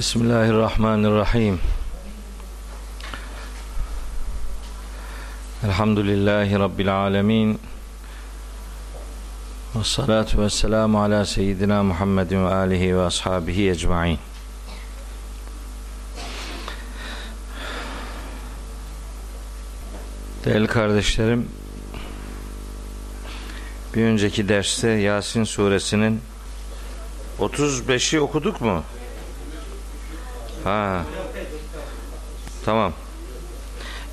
Bismillahirrahmanirrahim. Elhamdülillahi Rabbil alemin. Ve salatu ve selamu ala seyyidina Muhammedin ve alihi ve ashabihi ecma'in. Değerli kardeşlerim, bir önceki derste Yasin suresinin 35'i okuduk mu? Ha. Tamam.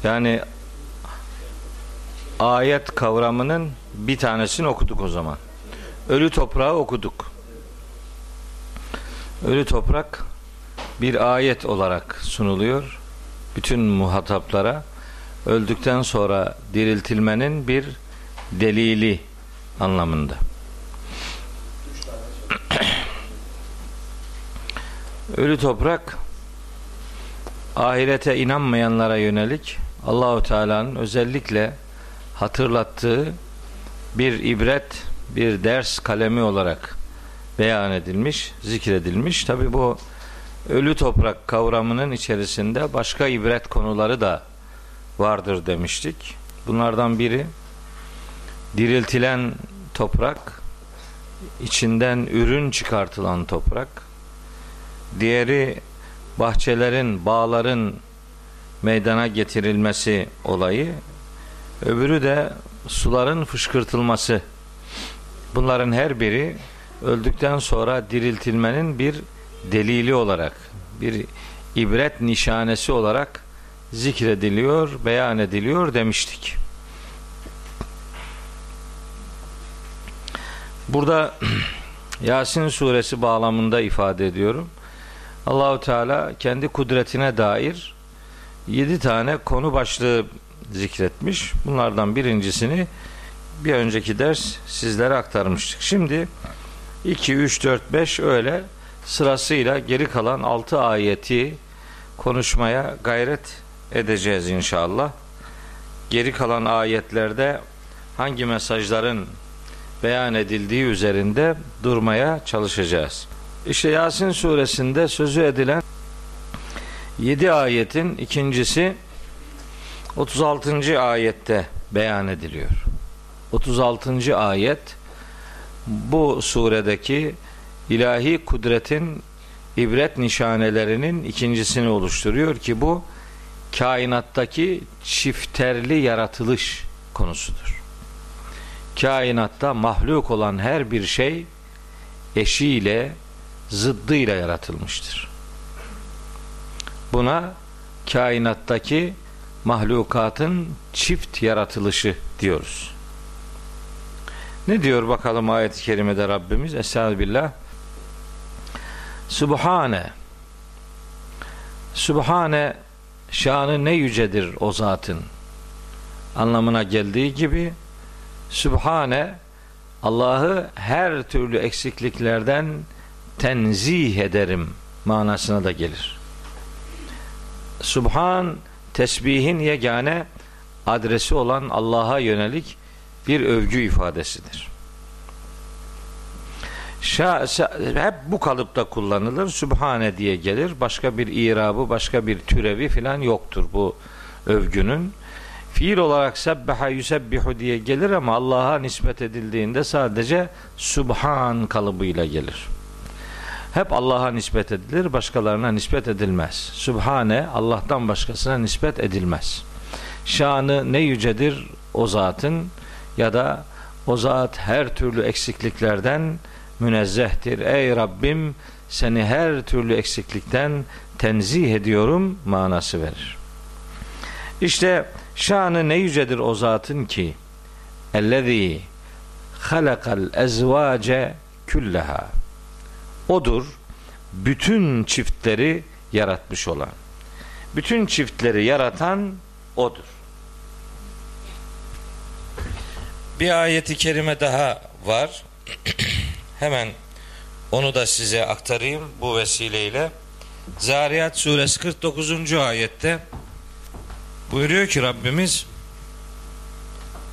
Yani ayet kavramının bir tanesini okuduk o zaman. Ölü toprağı okuduk. Ölü toprak bir ayet olarak sunuluyor bütün muhataplara. Öldükten sonra diriltilmenin bir delili anlamında. Ölü toprak ahirete inanmayanlara yönelik Allahu Teala'nın özellikle hatırlattığı bir ibret, bir ders kalemi olarak beyan edilmiş, zikredilmiş. Tabi bu ölü toprak kavramının içerisinde başka ibret konuları da vardır demiştik. Bunlardan biri diriltilen toprak, içinden ürün çıkartılan toprak. Diğeri bahçelerin, bağların meydana getirilmesi olayı. Öbürü de suların fışkırtılması. Bunların her biri öldükten sonra diriltilmenin bir delili olarak, bir ibret nişanesi olarak zikrediliyor, beyan ediliyor demiştik. Burada Yasin suresi bağlamında ifade ediyorum. Allahu Teala kendi kudretine dair yedi tane konu başlığı zikretmiş. Bunlardan birincisini bir önceki ders sizlere aktarmıştık. Şimdi 2, 3, 4, 5 öyle sırasıyla geri kalan 6 ayeti konuşmaya gayret edeceğiz inşallah. Geri kalan ayetlerde hangi mesajların beyan edildiği üzerinde durmaya çalışacağız. İşte Yasin suresinde sözü edilen 7 ayetin ikincisi 36. ayette beyan ediliyor. 36. ayet bu suredeki ilahi kudretin ibret nişanelerinin ikincisini oluşturuyor ki bu kainattaki çifterli yaratılış konusudur. Kainatta mahluk olan her bir şey eşiyle, zıddıyla yaratılmıştır. Buna kainattaki mahlukatın çift yaratılışı diyoruz. Ne diyor bakalım ayet-i kerimede Rabbimiz? Estağfirullah. Subhane Subhane şanı ne yücedir o zatın anlamına geldiği gibi Sübhane Allah'ı her türlü eksikliklerden tenzih ederim manasına da gelir. Subhan tesbihin yegane adresi olan Allah'a yönelik bir övgü ifadesidir. Şa, şa, hep bu kalıpta kullanılır. Sübhane diye gelir. Başka bir irabı, başka bir türevi filan yoktur bu övgünün. Fiil olarak sebbeha yusebbihu diye gelir ama Allah'a nispet edildiğinde sadece Subhan kalıbıyla gelir. Hep Allah'a nispet edilir, başkalarına nispet edilmez. Subhane Allah'tan başkasına nispet edilmez. Şanı ne yücedir o zatın ya da o zat her türlü eksikliklerden münezzehtir. Ey Rabbim seni her türlü eksiklikten tenzih ediyorum manası verir. İşte şanı ne yücedir o zatın ki ellezî halakal ezvace külleha odur bütün çiftleri yaratmış olan bütün çiftleri yaratan odur bir ayeti kerime daha var hemen onu da size aktarayım bu vesileyle Zariyat suresi 49. ayette Buyuruyor ki Rabbimiz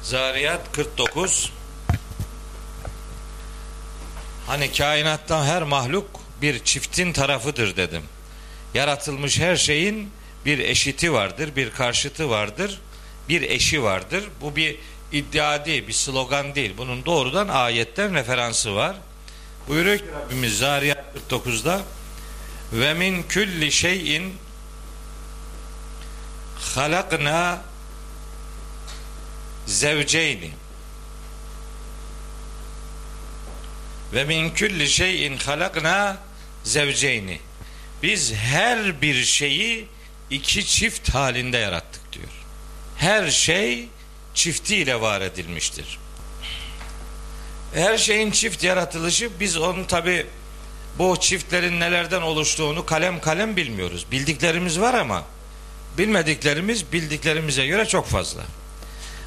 Zariyat 49 Hani kainattan her mahluk bir çiftin tarafıdır dedim. yaratılmış her şeyin bir eşiti vardır, bir karşıtı vardır, bir eşi vardır. Bu bir iddia değil, bir slogan değil. Bunun doğrudan ayetten referansı var. Buyuruyor ki Rabbimiz Zariyat 49'da ve min külli şeyin halakna zevceyni ve min külli şeyin halakna zevceyni biz her bir şeyi iki çift halinde yarattık diyor. Her şey çiftiyle var edilmiştir. Her şeyin çift yaratılışı biz onu tabi bu çiftlerin nelerden oluştuğunu kalem kalem bilmiyoruz. Bildiklerimiz var ama bilmediklerimiz bildiklerimize göre çok fazla.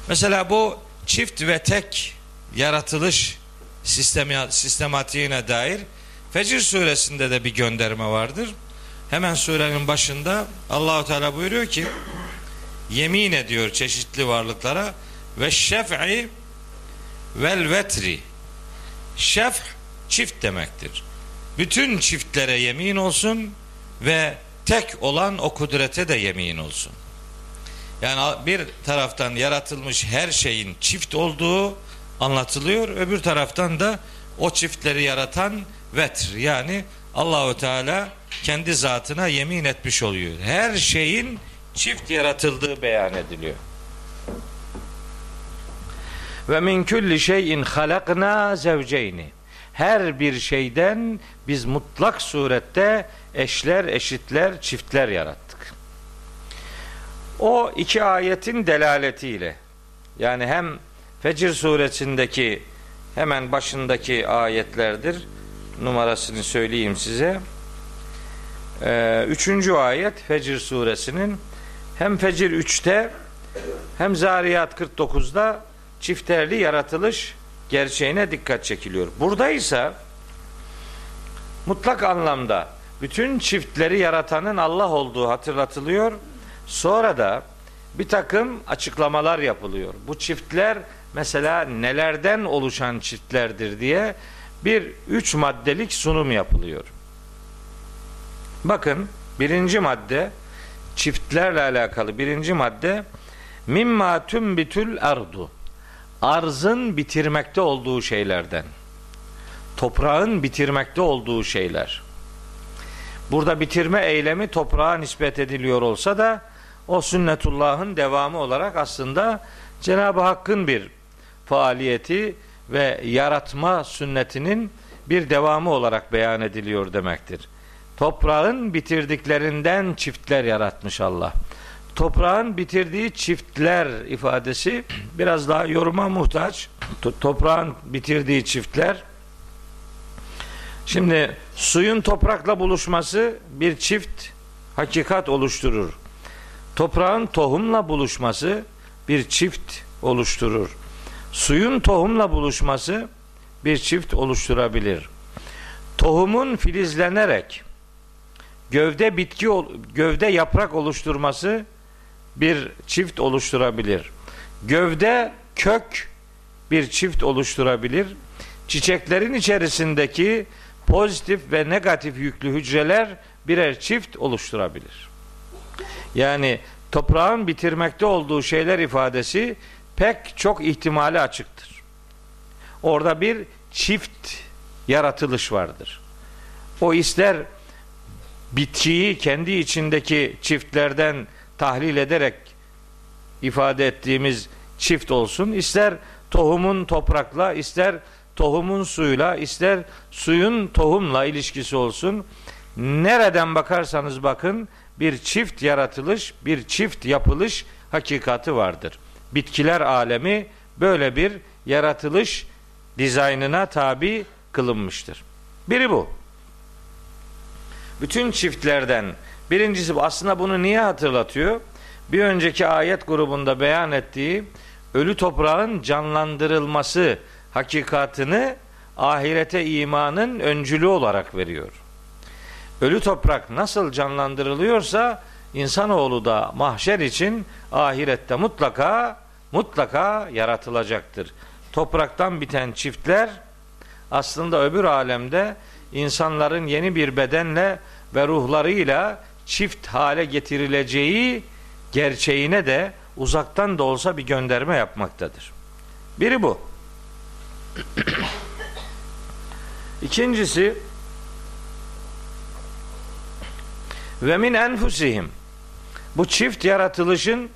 Mesela bu çift ve tek yaratılış sistemi, sistematiğine dair Fecir suresinde de bir gönderme vardır. Hemen surenin başında Allahu Teala buyuruyor ki yemin ediyor çeşitli varlıklara ve şef'i vel vetri şef çift demektir. Bütün çiftlere yemin olsun ve tek olan o kudrete de yemin olsun. Yani bir taraftan yaratılmış her şeyin çift olduğu anlatılıyor. Öbür taraftan da o çiftleri yaratan vetr yani Allahu Teala kendi zatına yemin etmiş oluyor. Her şeyin çift yaratıldığı beyan ediliyor. Ve min kulli şeyin halakna zevceyni. Her bir şeyden biz mutlak surette eşler, eşitler, çiftler yarattık. O iki ayetin delaletiyle yani hem Fecir suresindeki hemen başındaki ayetlerdir. Numarasını söyleyeyim size. Ee, üçüncü ayet Fecir suresinin hem Fecir 3'te hem Zariyat 49'da çifterli yaratılış gerçeğine dikkat çekiliyor. Burada ise mutlak anlamda bütün çiftleri yaratanın Allah olduğu hatırlatılıyor. Sonra da bir takım açıklamalar yapılıyor. Bu çiftler mesela nelerden oluşan çiftlerdir diye bir üç maddelik sunum yapılıyor. Bakın birinci madde çiftlerle alakalı birinci madde mimma tümbitül ardu arzın bitirmekte olduğu şeylerden toprağın bitirmekte olduğu şeyler burada bitirme eylemi toprağa nispet ediliyor olsa da o sünnetullahın devamı olarak aslında Cenab-ı Hakk'ın bir faaliyeti ve yaratma sünnetinin bir devamı olarak beyan ediliyor demektir. Toprağın bitirdiklerinden çiftler yaratmış Allah. Toprağın bitirdiği çiftler ifadesi biraz daha yoruma muhtaç. Toprağın bitirdiği çiftler Şimdi suyun toprakla buluşması bir çift hakikat oluşturur. Toprağın tohumla buluşması bir çift oluşturur. Suyun tohumla buluşması bir çift oluşturabilir. Tohumun filizlenerek gövde bitki gövde yaprak oluşturması bir çift oluşturabilir. Gövde kök bir çift oluşturabilir. Çiçeklerin içerisindeki pozitif ve negatif yüklü hücreler birer çift oluşturabilir. Yani toprağın bitirmekte olduğu şeyler ifadesi pek çok ihtimali açıktır. Orada bir çift yaratılış vardır. O ister bitkiyi kendi içindeki çiftlerden tahlil ederek ifade ettiğimiz çift olsun, ister tohumun toprakla, ister tohumun suyla, ister suyun tohumla ilişkisi olsun. Nereden bakarsanız bakın bir çift yaratılış, bir çift yapılış hakikati vardır. Bitkiler alemi böyle bir yaratılış dizaynına tabi kılınmıştır. Biri bu. Bütün çiftlerden birincisi bu. Aslında bunu niye hatırlatıyor? Bir önceki ayet grubunda beyan ettiği ölü toprağın canlandırılması hakikatını ahirete imanın öncülü olarak veriyor. Ölü toprak nasıl canlandırılıyorsa insanoğlu da mahşer için ahirette mutlaka mutlaka yaratılacaktır. Topraktan biten çiftler aslında öbür alemde insanların yeni bir bedenle ve ruhlarıyla çift hale getirileceği gerçeğine de uzaktan da olsa bir gönderme yapmaktadır. Biri bu. İkincisi ve min enfusihim bu çift yaratılışın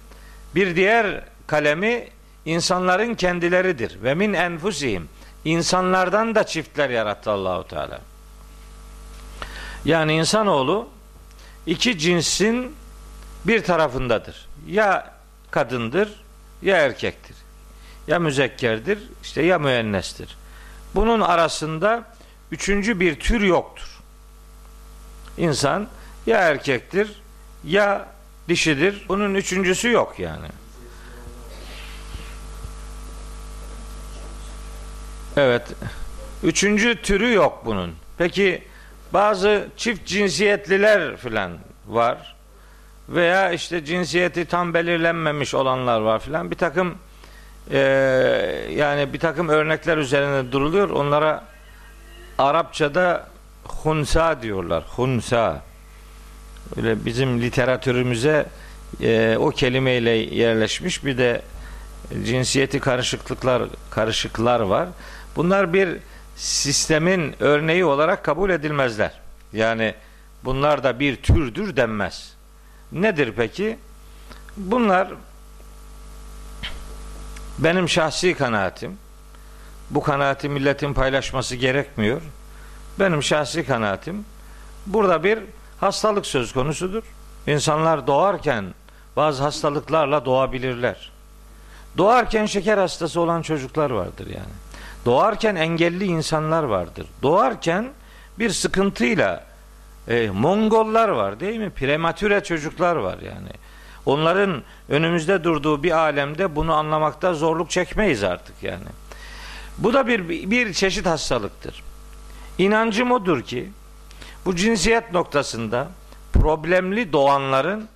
bir diğer kalemi insanların kendileridir. Ve min enfusihim insanlardan da çiftler yarattı Allahu Teala. Yani insanoğlu iki cinsin bir tarafındadır. Ya kadındır ya erkektir. Ya müzekkerdir işte ya müennestir. Bunun arasında üçüncü bir tür yoktur. İnsan ya erkektir ya dişidir. Bunun üçüncüsü yok yani. Evet. Üçüncü türü yok bunun. Peki bazı çift cinsiyetliler filan var. Veya işte cinsiyeti tam belirlenmemiş olanlar var filan. Bir takım e, yani bir takım örnekler üzerine duruluyor. Onlara Arapçada hunsa diyorlar. Hunsa. Öyle bizim literatürümüze e, o kelimeyle yerleşmiş bir de cinsiyeti karışıklıklar karışıklar var. Bunlar bir sistemin örneği olarak kabul edilmezler. Yani bunlar da bir türdür denmez. Nedir peki? Bunlar benim şahsi kanaatim. Bu kanaati milletin paylaşması gerekmiyor. Benim şahsi kanaatim. Burada bir hastalık söz konusudur. İnsanlar doğarken bazı hastalıklarla doğabilirler. Doğarken şeker hastası olan çocuklar vardır yani. Doğarken engelli insanlar vardır. Doğarken bir sıkıntıyla e, Mongollar var değil mi? Prematüre çocuklar var yani. Onların önümüzde durduğu bir alemde bunu anlamakta zorluk çekmeyiz artık yani. Bu da bir bir çeşit hastalıktır. İnancım odur ki bu cinsiyet noktasında problemli doğanların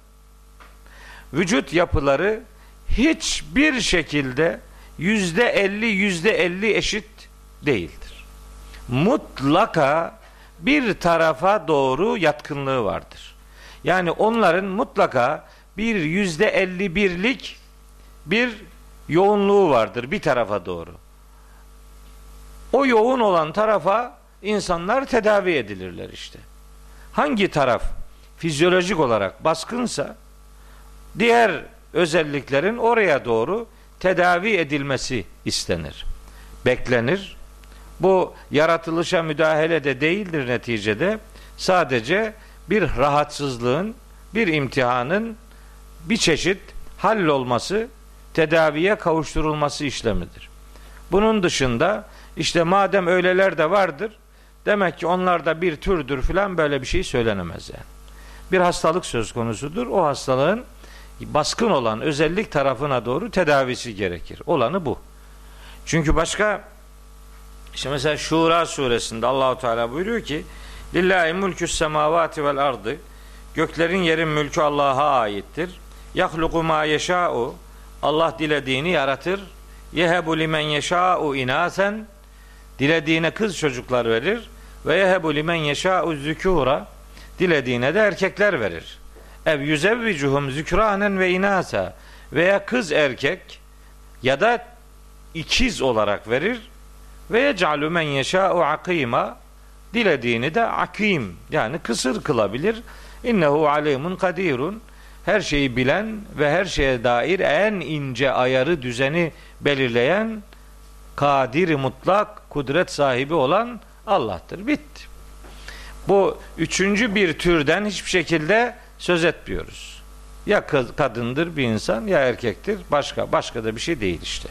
vücut yapıları hiçbir şekilde yüzde elli yüzde elli eşit değildir. Mutlaka bir tarafa doğru yatkınlığı vardır. Yani onların mutlaka bir yüzde elli birlik bir yoğunluğu vardır bir tarafa doğru. O yoğun olan tarafa insanlar tedavi edilirler işte. Hangi taraf fizyolojik olarak baskınsa diğer özelliklerin oraya doğru tedavi edilmesi istenir. Beklenir. Bu yaratılışa müdahale de değildir neticede. Sadece bir rahatsızlığın, bir imtihanın bir çeşit hallolması, tedaviye kavuşturulması işlemidir. Bunun dışında işte madem öyleler de vardır, demek ki onlar da bir türdür filan böyle bir şey söylenemez yani. Bir hastalık söz konusudur. O hastalığın baskın olan özellik tarafına doğru tedavisi gerekir. Olanı bu. Çünkü başka işte mesela Şura suresinde Allahu Teala buyuruyor ki Lillahi mulkü semavati vel ardı Göklerin yerin mülkü Allah'a aittir. Yahluku ma yeşâ'u Allah dilediğini yaratır. Yehebu limen yeşâ'u inasen Dilediğine kız çocuklar verir. Ve yehebu limen yeşâ'u zükûra. Dilediğine de erkekler verir. Ev yüzevvicuhum zükranen ve inasa veya kız erkek ya da ikiz olarak verir. Ve yec'alu men yeşâ'u akîmâ dilediğini de akim yani kısır kılabilir. İnnehu alimun kadirun her şeyi bilen ve her şeye dair en ince ayarı düzeni belirleyen kadir mutlak kudret sahibi olan Allah'tır. Bitti. Bu üçüncü bir türden hiçbir şekilde söz etmiyoruz. Ya kadındır bir insan ya erkektir başka başka da bir şey değil işte.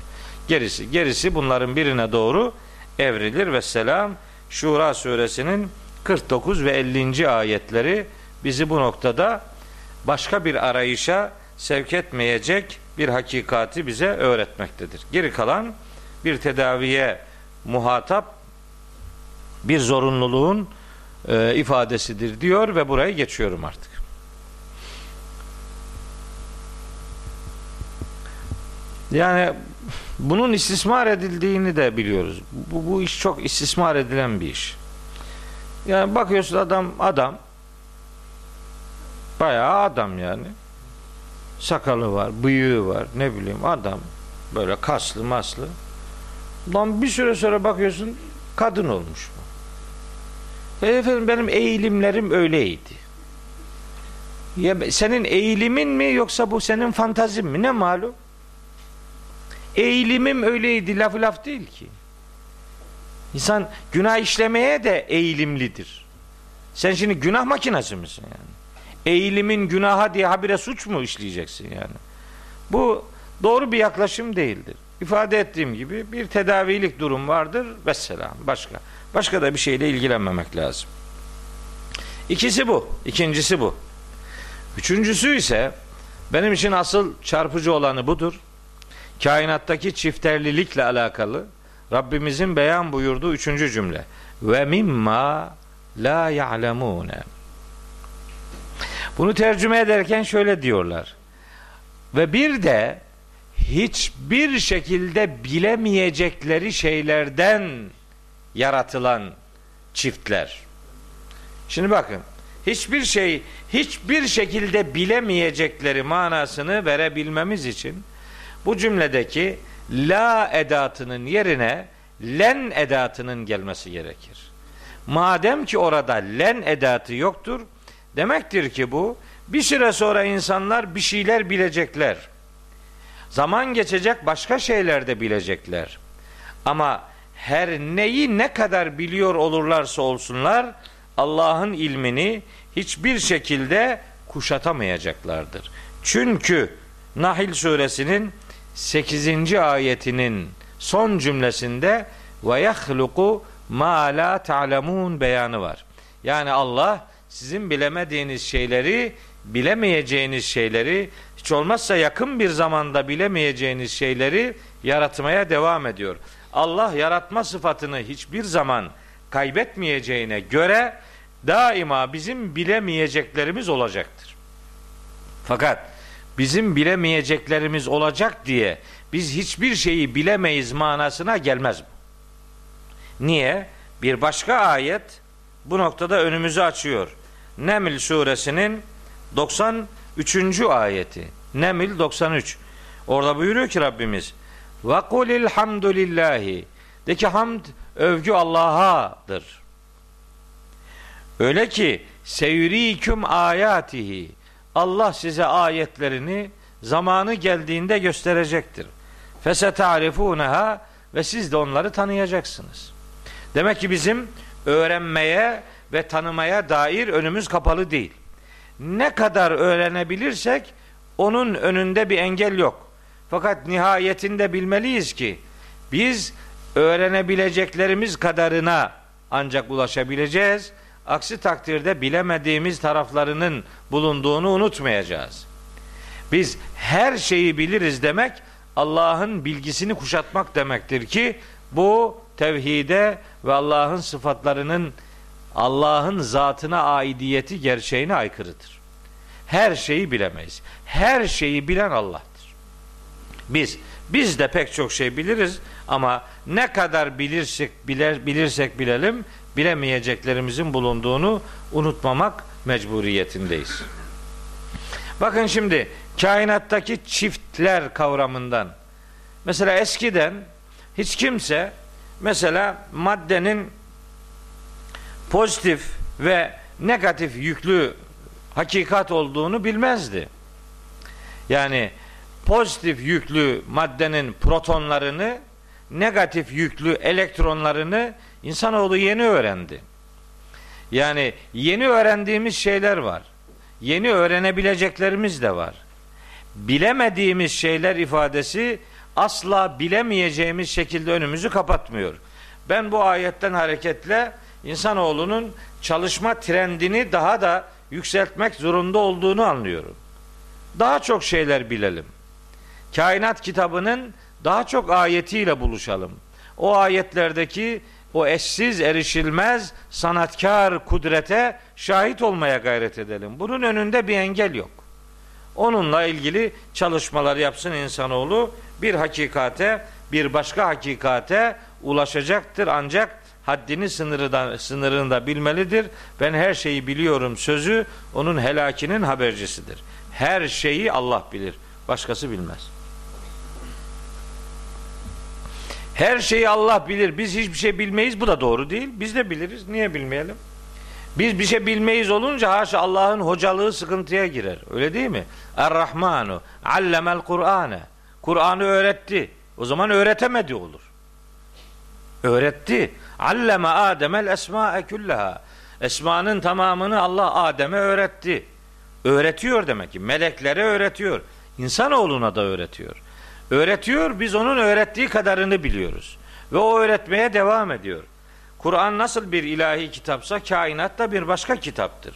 Gerisi gerisi bunların birine doğru evrilir ve selam Şura suresinin 49 ve 50. ayetleri bizi bu noktada başka bir arayışa sevk etmeyecek bir hakikati bize öğretmektedir. Geri kalan bir tedaviye muhatap bir zorunluluğun e, ifadesidir diyor ve buraya geçiyorum artık. Yani bunun istismar edildiğini de biliyoruz. Bu, bu iş çok istismar edilen bir iş. Yani bakıyorsun adam adam Bayağı adam yani. Sakalı var, bıyığı var, ne bileyim adam. Böyle kaslı maslı. Lan bir süre sonra bakıyorsun kadın olmuş. Efendim benim eğilimlerim öyleydi. Ya senin eğilimin mi yoksa bu senin fantazin mi ne malum? Eğilimim öyleydi lafı laf değil ki. İnsan günah işlemeye de eğilimlidir. Sen şimdi günah makinesi misin yani? Eğilimin günaha diye habire suç mu işleyeceksin yani? Bu doğru bir yaklaşım değildir. İfade ettiğim gibi bir tedavilik durum vardır. Vesselam. Başka. Başka da bir şeyle ilgilenmemek lazım. İkisi bu. İkincisi bu. Üçüncüsü ise benim için asıl çarpıcı olanı budur. Kainattaki çifterlilikle alakalı Rabbimizin beyan buyurduğu üçüncü cümle. Ve mimma la ya'lemune. Bunu tercüme ederken şöyle diyorlar. Ve bir de hiçbir şekilde bilemeyecekleri şeylerden yaratılan çiftler. Şimdi bakın hiçbir şey hiçbir şekilde bilemeyecekleri manasını verebilmemiz için bu cümledeki la edatının yerine len edatının gelmesi gerekir. Madem ki orada len edatı yoktur, demektir ki bu bir süre sonra insanlar bir şeyler bilecekler. Zaman geçecek başka şeyler de bilecekler. Ama her neyi ne kadar biliyor olurlarsa olsunlar Allah'ın ilmini hiçbir şekilde kuşatamayacaklardır. Çünkü Nahil suresinin 8. ayetinin son cümlesinde ve yahluku ma la ta'lemun beyanı var. Yani Allah sizin bilemediğiniz şeyleri, bilemeyeceğiniz şeyleri, hiç olmazsa yakın bir zamanda bilemeyeceğiniz şeyleri yaratmaya devam ediyor. Allah yaratma sıfatını hiçbir zaman kaybetmeyeceğine göre daima bizim bilemeyeceklerimiz olacaktır. Fakat bizim bilemeyeceklerimiz olacak diye biz hiçbir şeyi bilemeyiz manasına gelmez bu. Niye? Bir başka ayet bu noktada önümüzü açıyor. Neml suresinin 93. ayeti. Neml 93. Orada buyuruyor ki Rabbimiz ve kulil hamdülillahi de ki hamd övgü Allah'adır. Öyle ki seyriküm ayatihi Allah size ayetlerini zamanı geldiğinde gösterecektir. Fesetarifuneha ve siz de onları tanıyacaksınız. Demek ki bizim öğrenmeye ve tanımaya dair önümüz kapalı değil. Ne kadar öğrenebilirsek onun önünde bir engel yok. Fakat nihayetinde bilmeliyiz ki biz öğrenebileceklerimiz kadarına ancak ulaşabileceğiz. Aksi takdirde bilemediğimiz taraflarının bulunduğunu unutmayacağız. Biz her şeyi biliriz demek Allah'ın bilgisini kuşatmak demektir ki bu tevhide ve Allah'ın sıfatlarının Allah'ın zatına aidiyeti gerçeğine aykırıdır. Her şeyi bilemeyiz. Her şeyi bilen Allah'tır. Biz biz de pek çok şey biliriz ama ne kadar bilirsek biler, bilirsek bilelim bilemeyeceklerimizin bulunduğunu unutmamak mecburiyetindeyiz. Bakın şimdi kainattaki çiftler kavramından mesela eskiden hiç kimse mesela maddenin pozitif ve negatif yüklü hakikat olduğunu bilmezdi. Yani pozitif yüklü maddenin protonlarını, negatif yüklü elektronlarını insanoğlu yeni öğrendi. Yani yeni öğrendiğimiz şeyler var. Yeni öğrenebileceklerimiz de var. Bilemediğimiz şeyler ifadesi asla bilemeyeceğimiz şekilde önümüzü kapatmıyor. Ben bu ayetten hareketle insanoğlunun çalışma trendini daha da yükseltmek zorunda olduğunu anlıyorum. Daha çok şeyler bilelim. Kainat kitabının daha çok ayetiyle buluşalım. O ayetlerdeki o eşsiz erişilmez sanatkar kudrete şahit olmaya gayret edelim. Bunun önünde bir engel yok. Onunla ilgili çalışmalar yapsın insanoğlu bir hakikate bir başka hakikate ulaşacaktır ancak haddini sınırında, sınırında bilmelidir. Ben her şeyi biliyorum sözü onun helakinin habercisidir. Her şeyi Allah bilir. Başkası bilmez. Her şeyi Allah bilir. Biz hiçbir şey bilmeyiz. Bu da doğru değil. Biz de biliriz. Niye bilmeyelim? Biz bir şey bilmeyiz olunca haşa Allah'ın hocalığı sıkıntıya girer. Öyle değil mi? Er-Rahmanu allemel Kur'ane. Kur'an'ı öğretti. O zaman öğretemedi olur. Öğretti. Alleme Ademel esma'e küllaha. Esmanın tamamını Allah Adem'e öğretti. Öğretiyor demek ki. Meleklere öğretiyor. İnsanoğluna da öğretiyor. Öğretiyor, biz onun öğrettiği kadarını biliyoruz. Ve o öğretmeye devam ediyor. Kur'an nasıl bir ilahi kitapsa kainat da bir başka kitaptır.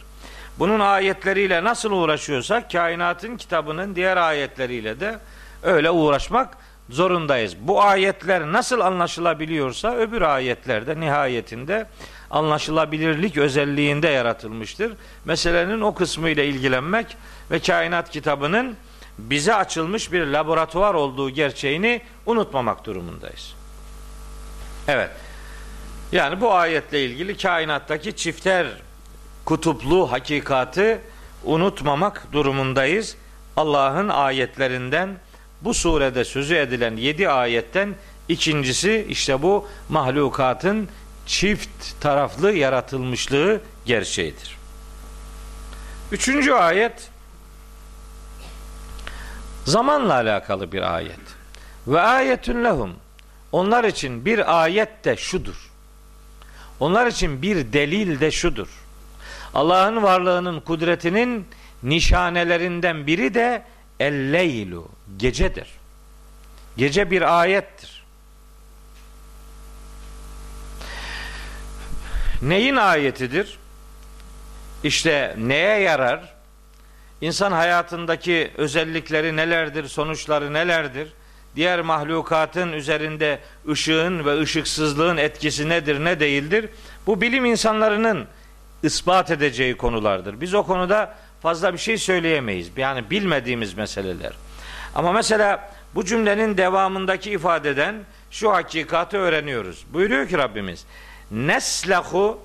Bunun ayetleriyle nasıl uğraşıyorsak kainatın kitabının diğer ayetleriyle de öyle uğraşmak zorundayız. Bu ayetler nasıl anlaşılabiliyorsa öbür ayetlerde nihayetinde anlaşılabilirlik özelliğinde yaratılmıştır. Meselenin o kısmı ile ilgilenmek ve kainat kitabının bize açılmış bir laboratuvar olduğu gerçeğini unutmamak durumundayız. Evet. Yani bu ayetle ilgili kainattaki çifter kutuplu hakikatı unutmamak durumundayız. Allah'ın ayetlerinden bu surede sözü edilen yedi ayetten ikincisi işte bu mahlukatın çift taraflı yaratılmışlığı gerçeğidir. Üçüncü ayet zamanla alakalı bir ayet. Ve ayetün lehum onlar için bir ayet de şudur. Onlar için bir delil de şudur. Allah'ın varlığının kudretinin nişanelerinden biri de el-leylu gecedir. Gece bir ayettir. Neyin ayetidir? İşte neye yarar? İnsan hayatındaki özellikleri nelerdir, sonuçları nelerdir? Diğer mahlukatın üzerinde ışığın ve ışıksızlığın etkisi nedir, ne değildir? Bu bilim insanlarının ispat edeceği konulardır. Biz o konuda fazla bir şey söyleyemeyiz. Yani bilmediğimiz meseleler. Ama mesela bu cümlenin devamındaki ifadeden şu hakikati öğreniyoruz. Buyuruyor ki Rabbimiz neslehu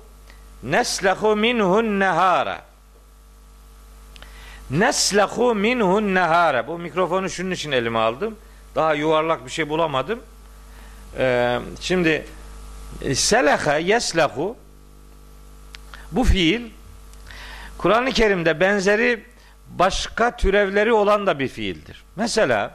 neslehu minhun nehara neslehu minhun nehara bu mikrofonu şunun için elime aldım. Daha yuvarlak bir şey bulamadım. Ee, şimdi seleha yeslehu bu fiil Kur'an-ı Kerim'de benzeri başka türevleri olan da bir fiildir. Mesela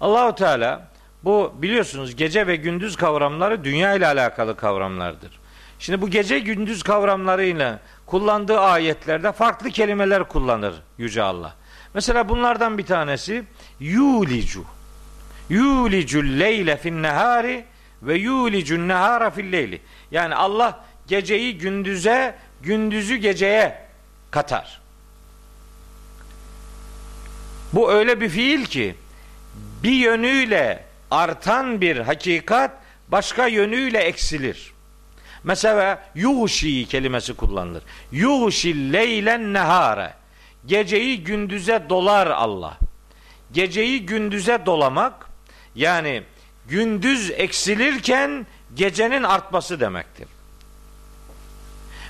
Allahu Teala bu biliyorsunuz gece ve gündüz kavramları dünya ile alakalı kavramlardır. Şimdi bu gece gündüz kavramlarıyla kullandığı ayetlerde farklı kelimeler kullanır Yüce Allah. Mesela bunlardan bir tanesi yulicu. Yulicul leyle fin nehari ve yulicun nehara fil leyli. Yani Allah geceyi gündüze, gündüzü geceye katar. Bu öyle bir fiil ki bir yönüyle artan bir hakikat başka yönüyle eksilir. Mesela yuğşi kelimesi kullanılır. Yuğşi leylen nehare. Geceyi gündüze dolar Allah. Geceyi gündüze dolamak yani gündüz eksilirken gecenin artması demektir.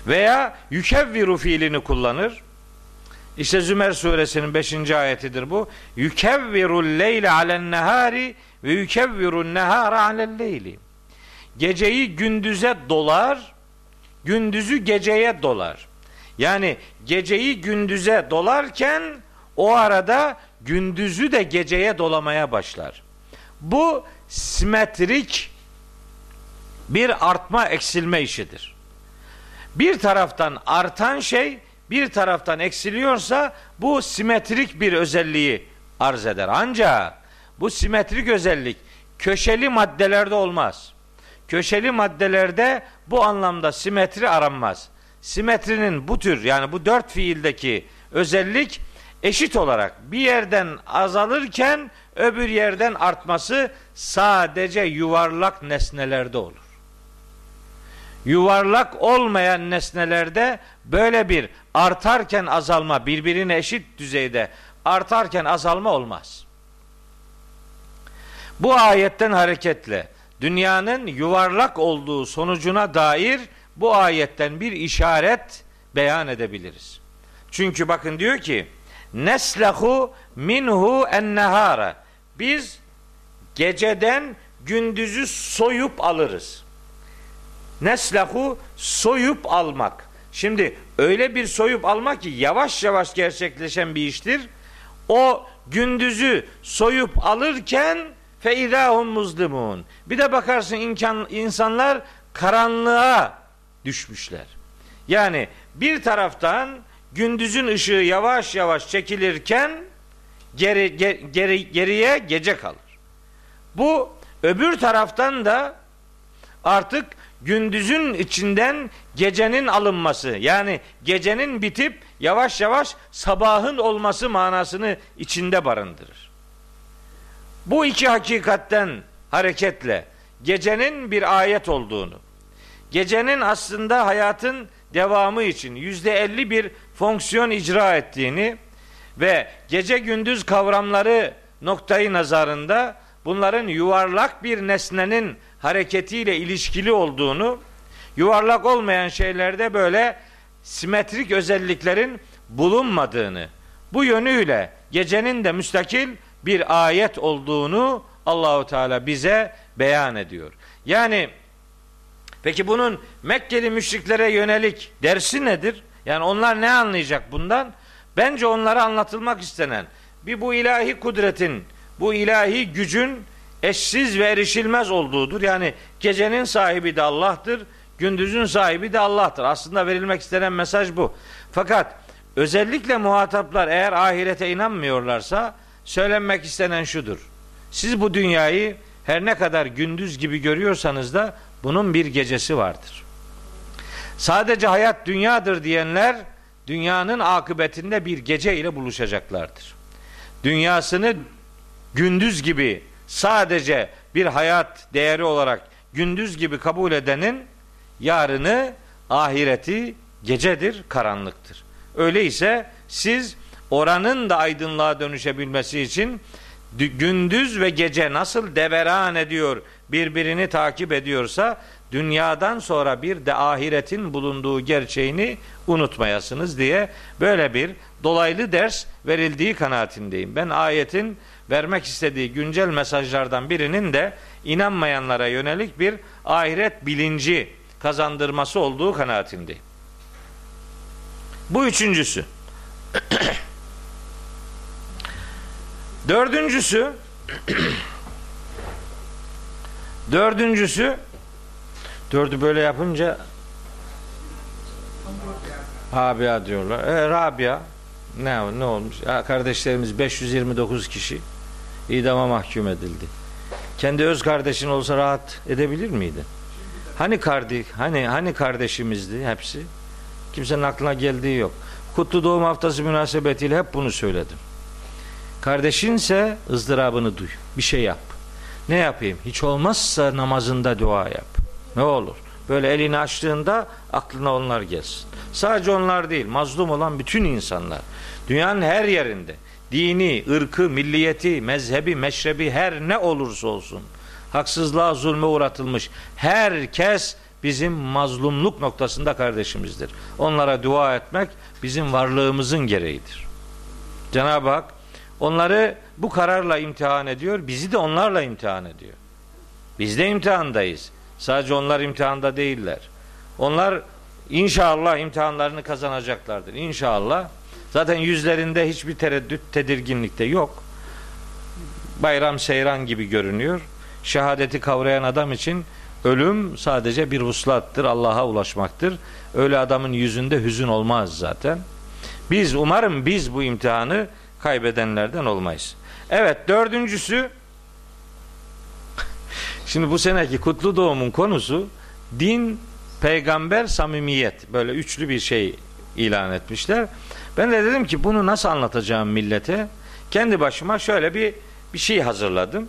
Veya yükevviru fiilini kullanır. İşte Zümer suresinin 5. ayetidir bu. Yükevviru leyle alen nehari ve yükevviru nehara alel leyli. Geceyi gündüze dolar, gündüzü geceye dolar. Yani geceyi gündüze dolarken o arada gündüzü de geceye dolamaya başlar. Bu simetrik bir artma eksilme işidir. Bir taraftan artan şey bir taraftan eksiliyorsa bu simetrik bir özelliği arz eder. Ancak bu simetrik özellik köşeli maddelerde olmaz. Köşeli maddelerde bu anlamda simetri aranmaz. Simetrinin bu tür yani bu dört fiildeki özellik eşit olarak bir yerden azalırken öbür yerden artması sadece yuvarlak nesnelerde olur. Yuvarlak olmayan nesnelerde böyle bir artarken azalma birbirine eşit düzeyde artarken azalma olmaz. Bu ayetten hareketle dünyanın yuvarlak olduğu sonucuna dair bu ayetten bir işaret beyan edebiliriz. Çünkü bakın diyor ki neslehu minhu ennehara biz geceden gündüzü soyup alırız. Neslehu soyup almak. Şimdi öyle bir soyup almak ki yavaş yavaş gerçekleşen bir iştir. O gündüzü soyup alırken feidahum muzlimun. Bir de bakarsın imkan, insanlar karanlığa düşmüşler. Yani bir taraftan gündüzün ışığı yavaş yavaş çekilirken geri, geri, geriye gece kalır. Bu öbür taraftan da artık gündüzün içinden gecenin alınması yani gecenin bitip yavaş yavaş sabahın olması manasını içinde barındırır. Bu iki hakikatten hareketle gecenin bir ayet olduğunu, gecenin aslında hayatın devamı için yüzde elli bir fonksiyon icra ettiğini ve gece gündüz kavramları noktayı nazarında bunların yuvarlak bir nesnenin hareketiyle ilişkili olduğunu, yuvarlak olmayan şeylerde böyle simetrik özelliklerin bulunmadığını, bu yönüyle gecenin de müstakil bir ayet olduğunu Allahu Teala bize beyan ediyor. Yani peki bunun Mekkeli müşriklere yönelik dersi nedir? Yani onlar ne anlayacak bundan? Bence onlara anlatılmak istenen bir bu ilahi kudretin, bu ilahi gücün eşsiz ve erişilmez olduğudur. Yani gecenin sahibi de Allah'tır, gündüzün sahibi de Allah'tır. Aslında verilmek istenen mesaj bu. Fakat özellikle muhataplar eğer ahirete inanmıyorlarsa söylenmek istenen şudur. Siz bu dünyayı her ne kadar gündüz gibi görüyorsanız da bunun bir gecesi vardır. Sadece hayat dünyadır diyenler dünyanın akıbetinde bir gece ile buluşacaklardır. Dünyasını gündüz gibi sadece bir hayat değeri olarak gündüz gibi kabul edenin yarını ahireti gecedir, karanlıktır. Öyleyse siz oranın da aydınlığa dönüşebilmesi için gündüz ve gece nasıl deveran ediyor, birbirini takip ediyorsa dünyadan sonra bir de ahiretin bulunduğu gerçeğini unutmayasınız diye böyle bir dolaylı ders verildiği kanaatindeyim. Ben ayetin vermek istediği güncel mesajlardan birinin de inanmayanlara yönelik bir ahiret bilinci kazandırması olduğu kanaatindeyim. Bu üçüncüsü. Dördüncüsü Dördüncüsü dördü böyle yapınca Rabia diyorlar. E, Rabia ne ne olmuş? Ya kardeşlerimiz 529 kişi idama mahkum edildi. Kendi öz kardeşin olsa rahat edebilir miydi? Hani kardeş, hani hani kardeşimizdi hepsi? Kimsenin aklına geldiği yok. Kutlu doğum haftası münasebetiyle hep bunu söyledim. Kardeşinse ızdırabını duy. Bir şey yap. Ne yapayım? Hiç olmazsa namazında dua yap. Ne olur? Böyle elini açtığında aklına onlar gelsin. Sadece onlar değil, mazlum olan bütün insanlar. Dünyanın her yerinde dini, ırkı, milliyeti, mezhebi, meşrebi her ne olursa olsun haksızlığa, zulme uğratılmış herkes bizim mazlumluk noktasında kardeşimizdir. Onlara dua etmek bizim varlığımızın gereğidir. Cenab-ı Hak onları bu kararla imtihan ediyor, bizi de onlarla imtihan ediyor. Biz de imtihandayız. Sadece onlar imtihanda değiller. Onlar inşallah imtihanlarını kazanacaklardır. İnşallah. Zaten yüzlerinde hiçbir tereddüt, tedirginlik de yok. Bayram seyran gibi görünüyor. Şehadeti kavrayan adam için ölüm sadece bir vuslattır, Allah'a ulaşmaktır. Öyle adamın yüzünde hüzün olmaz zaten. Biz umarım biz bu imtihanı kaybedenlerden olmayız. Evet dördüncüsü Şimdi bu seneki kutlu doğumun konusu din, peygamber, samimiyet. Böyle üçlü bir şey ilan etmişler. Ben de dedim ki bunu nasıl anlatacağım millete? Kendi başıma şöyle bir bir şey hazırladım.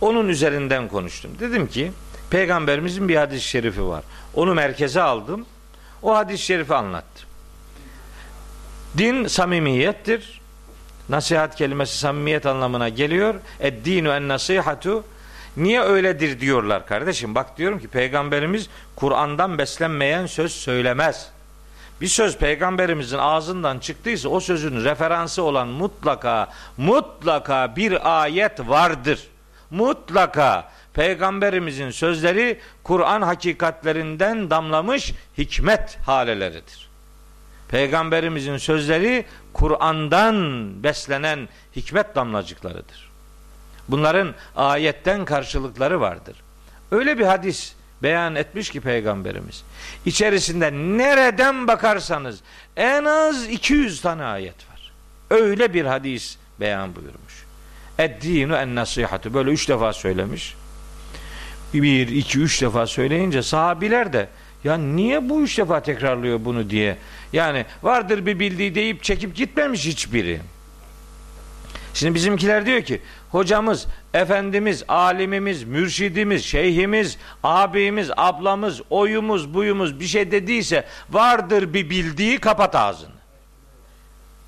Onun üzerinden konuştum. Dedim ki peygamberimizin bir hadis-i şerifi var. Onu merkeze aldım. O hadis-i şerifi anlattım. Din samimiyettir. Nasihat kelimesi samimiyet anlamına geliyor. Ed-dinu en nasihatu Niye öyledir diyorlar kardeşim? Bak diyorum ki peygamberimiz Kur'an'dan beslenmeyen söz söylemez. Bir söz peygamberimizin ağzından çıktıysa o sözün referansı olan mutlaka mutlaka bir ayet vardır. Mutlaka peygamberimizin sözleri Kur'an hakikatlerinden damlamış hikmet haleleridir. Peygamberimizin sözleri Kur'an'dan beslenen hikmet damlacıklarıdır. Bunların ayetten karşılıkları vardır. Öyle bir hadis beyan etmiş ki peygamberimiz. İçerisinde nereden bakarsanız en az 200 tane ayet var. Öyle bir hadis beyan buyurmuş. Eddinu en nasihatı böyle üç defa söylemiş. Bir, iki, üç defa söyleyince sahabiler de ya niye bu üç defa tekrarlıyor bunu diye. Yani vardır bir bildiği deyip çekip gitmemiş hiçbiri. Şimdi bizimkiler diyor ki hocamız, efendimiz, alimimiz, mürşidimiz, şeyhimiz, abimiz, ablamız, oyumuz, buyumuz bir şey dediyse vardır bir bildiği kapat ağzını.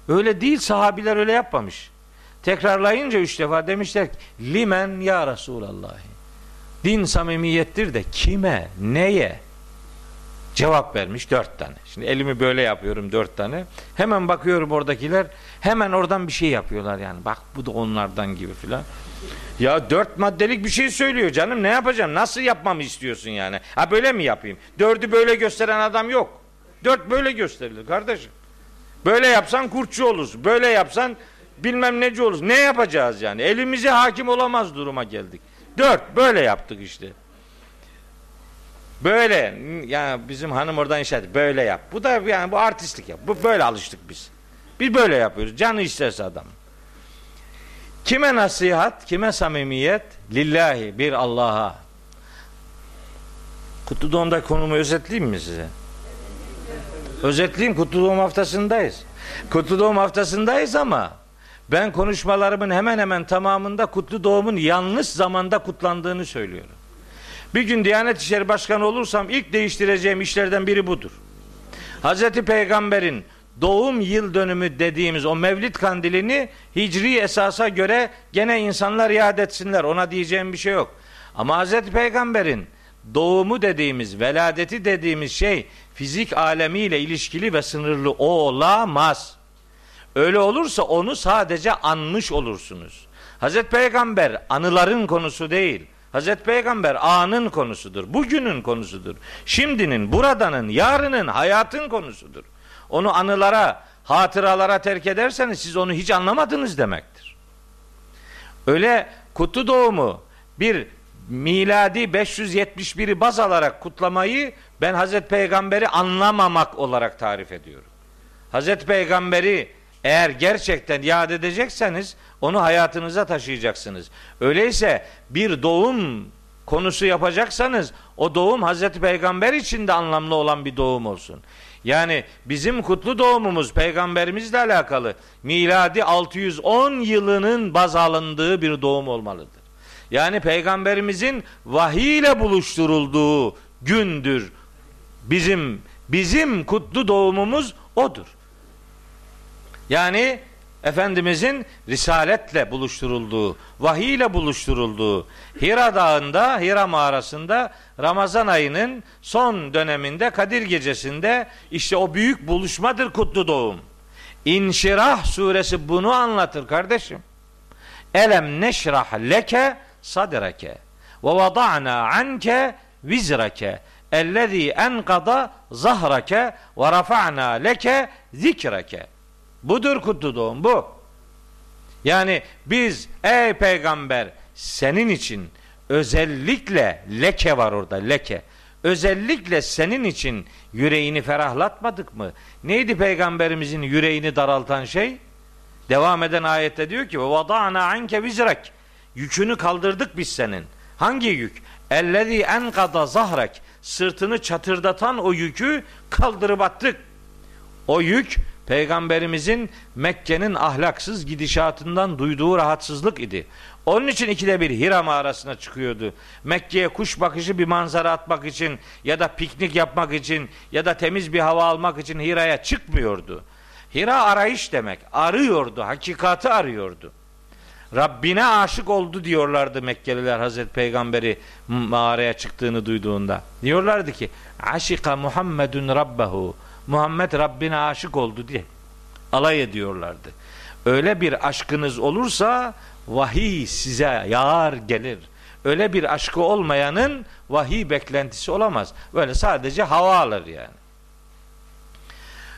Öyle değil sahabiler öyle yapmamış. Tekrarlayınca üç defa demişler limen ya Resulallah. Din samimiyettir de kime, neye? Cevap vermiş dört tane. Şimdi elimi böyle yapıyorum dört tane. Hemen bakıyorum oradakiler hemen oradan bir şey yapıyorlar yani. Bak bu da onlardan gibi filan. Ya dört maddelik bir şey söylüyor canım ne yapacağım? Nasıl yapmamı istiyorsun yani? Ha böyle mi yapayım? Dördü böyle gösteren adam yok. Dört böyle gösterilir kardeşim. Böyle yapsan kurtçu olursun. Böyle yapsan bilmem neci olursun. Ne yapacağız yani? Elimize hakim olamaz duruma geldik. Dört böyle yaptık işte. Böyle yani bizim hanım oradan işaret böyle yap. Bu da yani bu artistlik yap. Bu böyle alıştık biz. Biz böyle yapıyoruz. Canı isterse adam. Kime nasihat, kime samimiyet? Lillahi bir Allah'a. Kutlu doğumda konumu özetleyeyim mi size? Özetleyeyim kutlu doğum haftasındayız. Kutlu doğum haftasındayız ama ben konuşmalarımın hemen hemen tamamında kutlu doğumun yanlış zamanda kutlandığını söylüyorum. Bir gün Diyanet İşleri Başkanı olursam ilk değiştireceğim işlerden biri budur. Hazreti Peygamber'in doğum yıl dönümü dediğimiz o mevlid kandilini hicri esasa göre gene insanlar iade etsinler. Ona diyeceğim bir şey yok. Ama Hazreti Peygamber'in doğumu dediğimiz, veladeti dediğimiz şey fizik alemiyle ilişkili ve sınırlı olamaz. Öyle olursa onu sadece anmış olursunuz. Hazreti Peygamber anıların konusu değil. Hazreti Peygamber anın konusudur. Bugünün konusudur. Şimdinin, buradanın, yarının, hayatın konusudur. Onu anılara, hatıralara terk ederseniz siz onu hiç anlamadınız demektir. Öyle kutlu doğumu bir miladi 571'i baz alarak kutlamayı ben Hazreti Peygamber'i anlamamak olarak tarif ediyorum. Hazreti Peygamber'i eğer gerçekten yad edecekseniz onu hayatınıza taşıyacaksınız. Öyleyse bir doğum konusu yapacaksanız o doğum Hazreti Peygamber için de anlamlı olan bir doğum olsun. Yani bizim kutlu doğumumuz peygamberimizle alakalı miladi 610 yılının baz alındığı bir doğum olmalıdır. Yani peygamberimizin vahiy ile buluşturulduğu gündür. Bizim bizim kutlu doğumumuz odur. Yani Efendimizin risaletle buluşturulduğu, vahiy ile buluşturulduğu Hira Dağı'nda, Hira mağarasında Ramazan ayının son döneminde Kadir gecesinde işte o büyük buluşmadır kutlu doğum. İnşirah suresi bunu anlatır kardeşim. Elem neşrah leke sadreke ve vada'na anke vizreke ellezî enkada zahrake ve rafa'na leke zikreke. Budur kutlu doğum bu. Yani biz ey peygamber senin için özellikle leke var orada leke. Özellikle senin için yüreğini ferahlatmadık mı? Neydi peygamberimizin yüreğini daraltan şey? Devam eden ayette diyor ki vada'na anke vizrak. Yükünü kaldırdık biz senin. Hangi yük? Ellezî enkada zahrak. Sırtını çatırdatan o yükü kaldırıp attık. O yük Peygamberimizin Mekke'nin ahlaksız gidişatından duyduğu rahatsızlık idi. Onun için ikide bir Hira mağarasına çıkıyordu. Mekke'ye kuş bakışı bir manzara atmak için ya da piknik yapmak için ya da temiz bir hava almak için Hira'ya çıkmıyordu. Hira arayış demek. Arıyordu, hakikati arıyordu. Rabbine aşık oldu diyorlardı Mekkeliler Hazreti Peygamberi mağaraya çıktığını duyduğunda. Diyorlardı ki aşika Muhammedun Rabbahu. Muhammed Rabbine aşık oldu diye alay ediyorlardı. Öyle bir aşkınız olursa vahiy size yağar gelir. Öyle bir aşkı olmayanın vahiy beklentisi olamaz. Böyle sadece hava alır yani.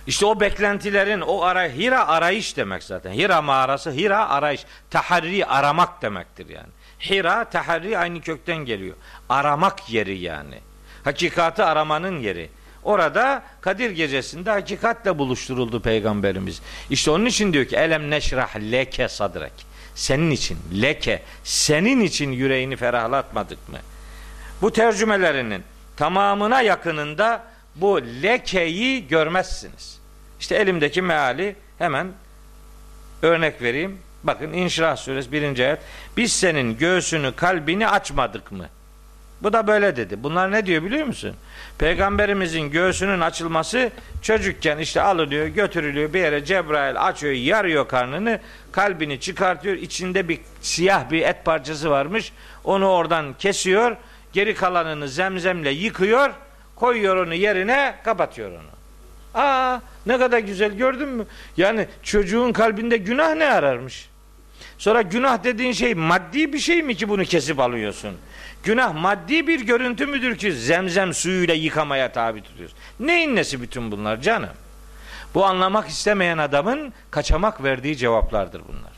İşte o beklentilerin o ara Hira arayış demek zaten. Hira mağarası Hira arayış. Taharri aramak demektir yani. Hira taharri aynı kökten geliyor. Aramak yeri yani. Hakikati aramanın yeri. Orada Kadir gecesinde hakikatle buluşturuldu peygamberimiz. İşte onun için diyor ki elem neşrah leke sadrek. Senin için leke, senin için yüreğini ferahlatmadık mı? Bu tercümelerinin tamamına yakınında bu lekeyi görmezsiniz. İşte elimdeki meali hemen örnek vereyim. Bakın İnşirah suresi birinci ayet. Biz senin göğsünü kalbini açmadık mı? Bu da böyle dedi. Bunlar ne diyor biliyor musun? Peygamberimizin göğsünün açılması çocukken işte alınıyor, götürülüyor bir yere Cebrail açıyor, yarıyor karnını, kalbini çıkartıyor. içinde bir siyah bir et parçası varmış. Onu oradan kesiyor. Geri kalanını zemzemle yıkıyor, koyuyor onu yerine, kapatıyor onu. Aa ne kadar güzel gördün mü? Yani çocuğun kalbinde günah ne ararmış? Sonra günah dediğin şey maddi bir şey mi ki bunu kesip alıyorsun? Günah maddi bir görüntü müdür ki zemzem suyuyla yıkamaya tabi tutuyoruz? Neyin nesi bütün bunlar canım? Bu anlamak istemeyen adamın kaçamak verdiği cevaplardır bunlar.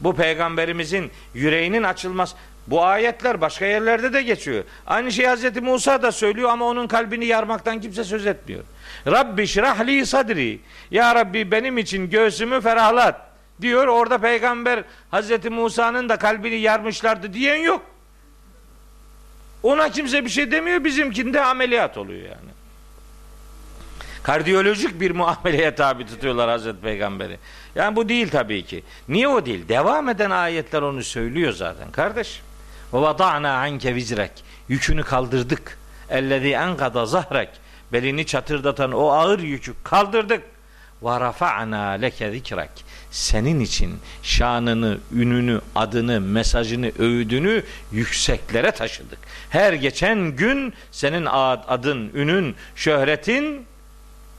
Bu peygamberimizin yüreğinin açılmaz. Bu ayetler başka yerlerde de geçiyor. Aynı şey Hazreti Musa da söylüyor ama onun kalbini yarmaktan kimse söz etmiyor. Rabbi şrahli sadri. Ya Rabbi benim için göğsümü ferahlat diyor. Orada peygamber Hazreti Musa'nın da kalbini yarmışlardı diyen yok. Ona kimse bir şey demiyor. Bizimkinde ameliyat oluyor yani. Kardiyolojik bir muameleye tabi tutuyorlar Hazreti Peygamberi. Yani bu değil tabii ki. Niye o değil? Devam eden ayetler onu söylüyor zaten kardeş. Ve vada'na anke vizrek. Yükünü kaldırdık. Ellezî enkada zahrek. Belini çatırdatan o ağır yükü kaldırdık. Ve rafa'na leke zikrek senin için şanını, ününü, adını, mesajını, öğüdünü yükseklere taşıdık. Her geçen gün senin adın, ünün, şöhretin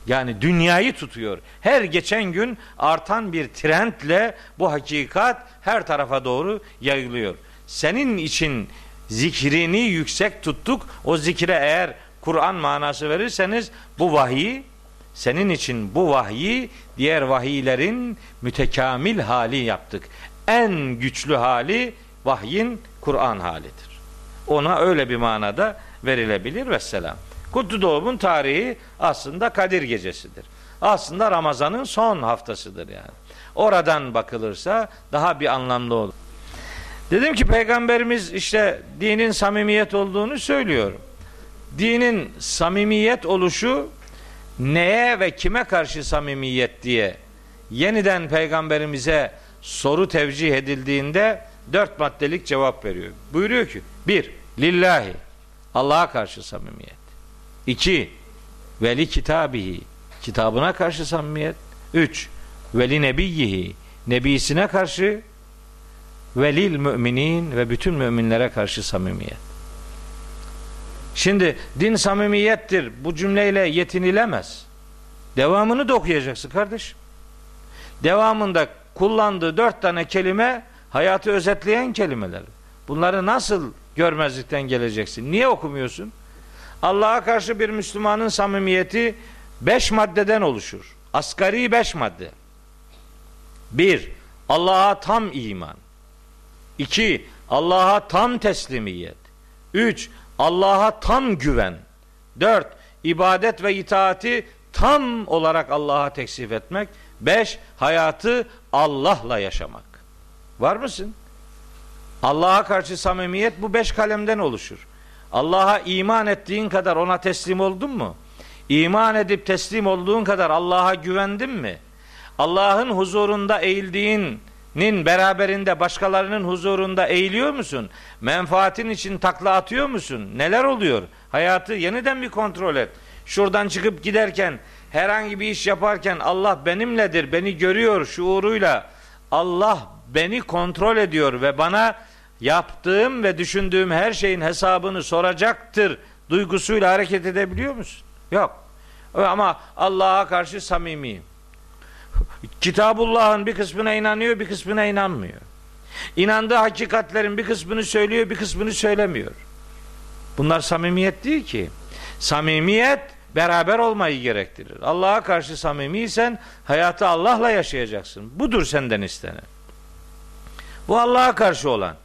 yani dünyayı tutuyor. Her geçen gün artan bir trendle bu hakikat her tarafa doğru yayılıyor. Senin için zikrini yüksek tuttuk. O zikre eğer Kur'an manası verirseniz bu vahiy senin için bu vahyi diğer vahiylerin mütekamil hali yaptık. En güçlü hali vahyin Kur'an halidir. Ona öyle bir manada verilebilir ve selam. Kutlu Doğum'un tarihi aslında Kadir Gecesi'dir. Aslında Ramazan'ın son haftasıdır yani. Oradan bakılırsa daha bir anlamlı olur. Dedim ki peygamberimiz işte dinin samimiyet olduğunu söylüyor. Dinin samimiyet oluşu neye ve kime karşı samimiyet diye yeniden peygamberimize soru tevcih edildiğinde dört maddelik cevap veriyor. Buyuruyor ki bir, lillahi Allah'a karşı samimiyet. İki, veli kitabihi kitabına karşı samimiyet. Üç, veli nebiyyihi nebisine karşı velil müminin ve bütün müminlere karşı samimiyet. Şimdi din samimiyettir. Bu cümleyle yetinilemez. Devamını da okuyacaksın kardeş. Devamında kullandığı dört tane kelime hayatı özetleyen kelimeler. Bunları nasıl görmezlikten geleceksin? Niye okumuyorsun? Allah'a karşı bir Müslümanın samimiyeti beş maddeden oluşur. Asgari beş madde. Bir, Allah'a tam iman. İki, Allah'a tam teslimiyet. Üç, Allah'a tam güven. Dört, ibadet ve itaati tam olarak Allah'a teksif etmek. Beş, hayatı Allah'la yaşamak. Var mısın? Allah'a karşı samimiyet bu beş kalemden oluşur. Allah'a iman ettiğin kadar ona teslim oldun mu? İman edip teslim olduğun kadar Allah'a güvendin mi? Allah'ın huzurunda eğildiğin nin beraberinde başkalarının huzurunda eğiliyor musun? Menfaatin için takla atıyor musun? Neler oluyor? Hayatı yeniden bir kontrol et. Şuradan çıkıp giderken herhangi bir iş yaparken Allah benimledir, beni görüyor şuuruyla Allah beni kontrol ediyor ve bana yaptığım ve düşündüğüm her şeyin hesabını soracaktır duygusuyla hareket edebiliyor musun? Yok. Ama Allah'a karşı samimiyim. Kitabullah'ın bir kısmına inanıyor, bir kısmına inanmıyor. İnandığı hakikatlerin bir kısmını söylüyor, bir kısmını söylemiyor. Bunlar samimiyet değil ki. Samimiyet beraber olmayı gerektirir. Allah'a karşı samimiysen hayatı Allah'la yaşayacaksın. Budur senden istenen. Bu Allah'a karşı olan.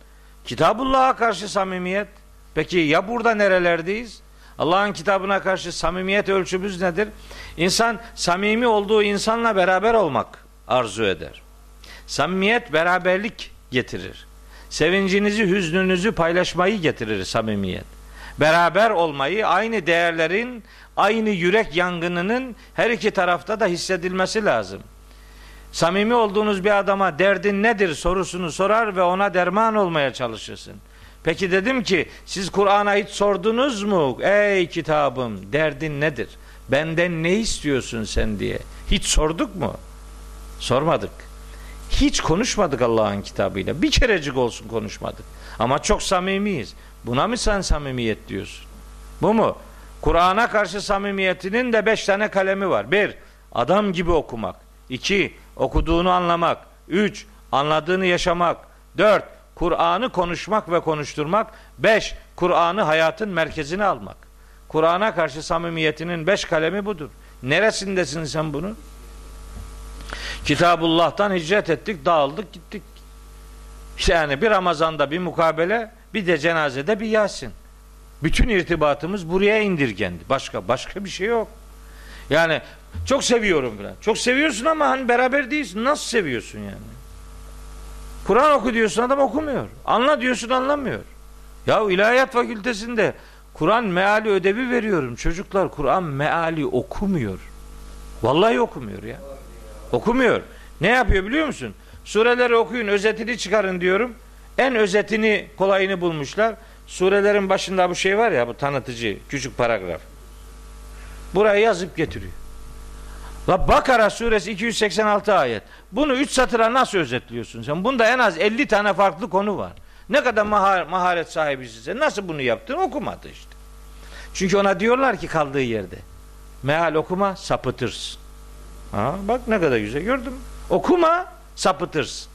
Kitabullah'a karşı samimiyet. Peki ya burada nerelerdeyiz? Allah'ın kitabına karşı samimiyet ölçümüz nedir? İnsan samimi olduğu insanla beraber olmak arzu eder. Samimiyet beraberlik getirir. Sevincinizi, hüznünüzü paylaşmayı getirir samimiyet. Beraber olmayı, aynı değerlerin, aynı yürek yangınının her iki tarafta da hissedilmesi lazım. Samimi olduğunuz bir adama derdin nedir sorusunu sorar ve ona derman olmaya çalışırsın. Peki dedim ki siz Kur'an'a hiç sordunuz mu? Ey kitabım derdin nedir? Benden ne istiyorsun sen diye. Hiç sorduk mu? Sormadık. Hiç konuşmadık Allah'ın kitabıyla. Bir kerecik olsun konuşmadık. Ama çok samimiyiz. Buna mı sen samimiyet diyorsun? Bu mu? Kur'an'a karşı samimiyetinin de beş tane kalemi var. Bir, adam gibi okumak. İki, okuduğunu anlamak. Üç, anladığını yaşamak. Dört, Kur'an'ı konuşmak ve konuşturmak. Beş, Kur'an'ı hayatın merkezine almak. Kur'an'a karşı samimiyetinin beş kalemi budur. Neresindesin sen bunu? Kitabullah'tan hicret ettik, dağıldık, gittik. Yani bir Ramazan'da bir mukabele, bir de cenazede bir Yasin. Bütün irtibatımız buraya indirgendi. Başka başka bir şey yok. Yani çok seviyorum falan. Çok seviyorsun ama hani beraber değilsin. Nasıl seviyorsun yani? Kur'an oku diyorsun adam okumuyor. Anla diyorsun anlamıyor. Ya ilahiyat fakültesinde Kur'an meali ödevi veriyorum. Çocuklar Kur'an meali okumuyor. Vallahi okumuyor ya. Okumuyor. Ne yapıyor biliyor musun? Sureleri okuyun, özetini çıkarın diyorum. En özetini, kolayını bulmuşlar. Surelerin başında bu şey var ya, bu tanıtıcı, küçük paragraf. Buraya yazıp getiriyor. La Bakara suresi 286 ayet. Bunu 3 satıra nasıl özetliyorsun sen? Bunda en az 50 tane farklı konu var. Ne kadar mahar, maharet sahibisin sen? Nasıl bunu yaptın? Okumadı işte. Çünkü ona diyorlar ki kaldığı yerde. Meal okuma sapıtırsın. Ha, bak ne kadar güzel gördün? Okuma sapıtırsın.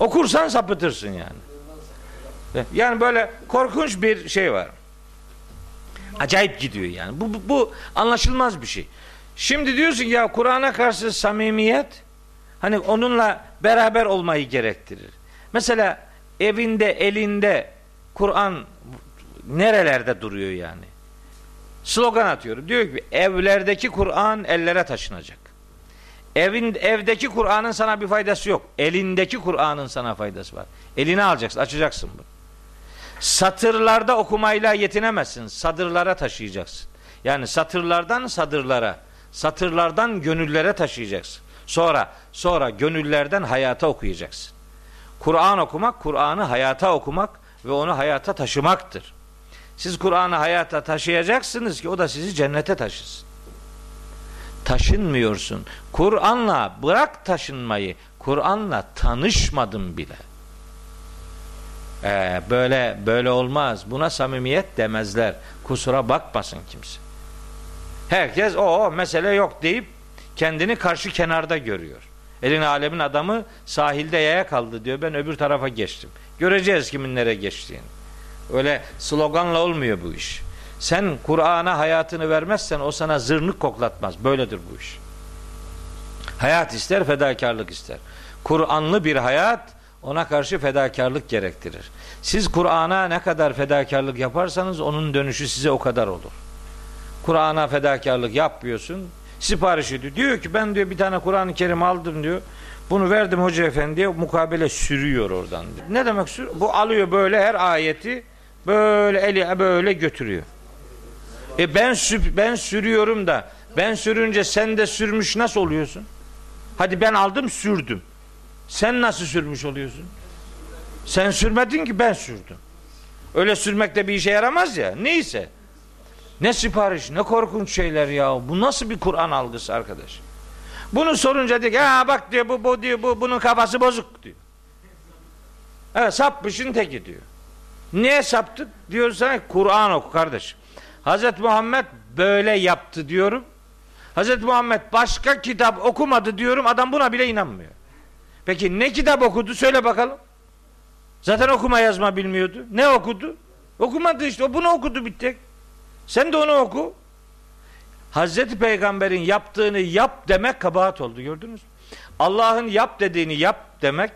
Okursan sapıtırsın yani. Yani böyle korkunç bir şey var. Acayip gidiyor yani. Bu, bu, bu anlaşılmaz bir şey. Şimdi diyorsun ya Kur'an'a karşı samimiyet hani onunla beraber olmayı gerektirir. Mesela evinde elinde Kur'an nerelerde duruyor yani? Slogan atıyorum. Diyor ki evlerdeki Kur'an ellere taşınacak. Evin evdeki Kur'an'ın sana bir faydası yok. Elindeki Kur'an'ın sana faydası var. Elini alacaksın, açacaksın bunu. Satırlarda okumayla yetinemezsin. Sadırlara taşıyacaksın. Yani satırlardan sadırlara, satırlardan gönüllere taşıyacaksın. Sonra sonra gönüllerden hayata okuyacaksın. Kur'an okumak, Kur'an'ı hayata okumak ve onu hayata taşımaktır. Siz Kur'an'ı hayata taşıyacaksınız ki o da sizi cennete taşısın. Taşınmıyorsun. Kur'an'la bırak taşınmayı. Kur'an'la tanışmadım bile. Ee, böyle böyle olmaz. Buna samimiyet demezler. Kusura bakmasın kimse. Herkes o, o mesele yok deyip kendini karşı kenarda görüyor. Elin alemin adamı sahilde yaya kaldı diyor. Ben öbür tarafa geçtim. Göreceğiz kimin nereye geçtiğini. Öyle sloganla olmuyor bu iş. Sen Kur'an'a hayatını vermezsen o sana zırnık koklatmaz. Böyledir bu iş. Hayat ister, fedakarlık ister. Kur'anlı bir hayat ona karşı fedakarlık gerektirir. Siz Kur'an'a ne kadar fedakarlık yaparsanız onun dönüşü size o kadar olur. Kur'an'a fedakarlık yapmıyorsun. Sipariş ediyor. Diyor ki ben diyor bir tane Kur'an-ı Kerim aldım diyor. Bunu verdim hoca efendiye mukabele sürüyor oradan diyor. Ne demek sür? Bu alıyor böyle her ayeti böyle eli böyle götürüyor. E ben ben sürüyorum da ben sürünce sen de sürmüş nasıl oluyorsun? Hadi ben aldım sürdüm. Sen nasıl sürmüş oluyorsun? Sen sürmedin ki ben sürdüm. Öyle sürmek de bir işe yaramaz ya. Neyse. Ne sipariş, ne korkunç şeyler ya. Bu nasıl bir Kur'an algısı arkadaş? Bunu sorunca diyor ki ha bak diyor bu, bu diyor bu bunun kafası bozuk diyor. Evet sapmışın teki diyor. Niye saptık? Diyorsan Kur'an oku kardeşim. Hazreti Muhammed böyle yaptı diyorum. Hazreti Muhammed başka kitap okumadı diyorum. Adam buna bile inanmıyor. Peki ne kitap okudu? Söyle bakalım. Zaten okuma yazma bilmiyordu. Ne okudu? Okumadı işte. O bunu okudu bir tek. Sen de onu oku. Hazreti Peygamber'in yaptığını yap demek kabahat oldu gördünüz mü? Allah'ın yap dediğini yap demek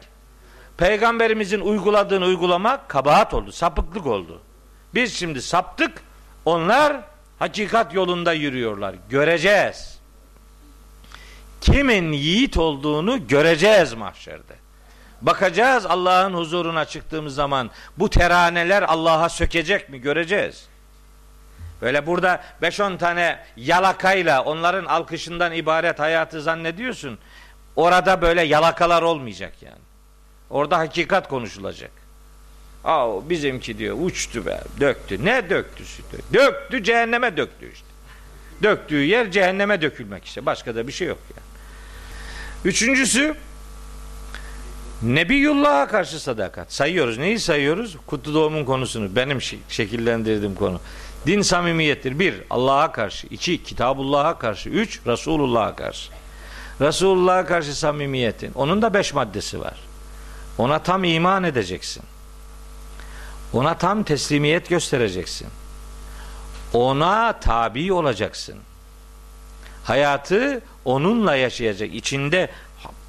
Peygamberimizin uyguladığını uygulamak kabahat oldu, sapıklık oldu. Biz şimdi saptık, onlar hakikat yolunda yürüyorlar. Göreceğiz. Kimin yiğit olduğunu göreceğiz mahşerde. Bakacağız Allah'ın huzuruna çıktığımız zaman bu teraneler Allah'a sökecek mi göreceğiz. Böyle burada 5-10 tane yalakayla onların alkışından ibaret hayatı zannediyorsun. Orada böyle yalakalar olmayacak yani. Orada hakikat konuşulacak. Aa bizimki diyor uçtu be döktü. Ne döktü sütü? Döktü cehenneme döktü işte. Döktüğü yer cehenneme dökülmek işte. Başka da bir şey yok yani. Üçüncüsü Nebiyullah'a karşı sadakat. Sayıyoruz. Neyi sayıyoruz? Kutlu doğumun konusunu. Benim şekillendirdiğim konu. Din samimiyettir. Bir, Allah'a karşı. iki Kitabullah'a karşı. Üç, Resulullah'a karşı. Resulullah'a karşı samimiyetin. Onun da beş maddesi var. Ona tam iman edeceksin. Ona tam teslimiyet göstereceksin. Ona tabi olacaksın. Hayatı onunla yaşayacak. İçinde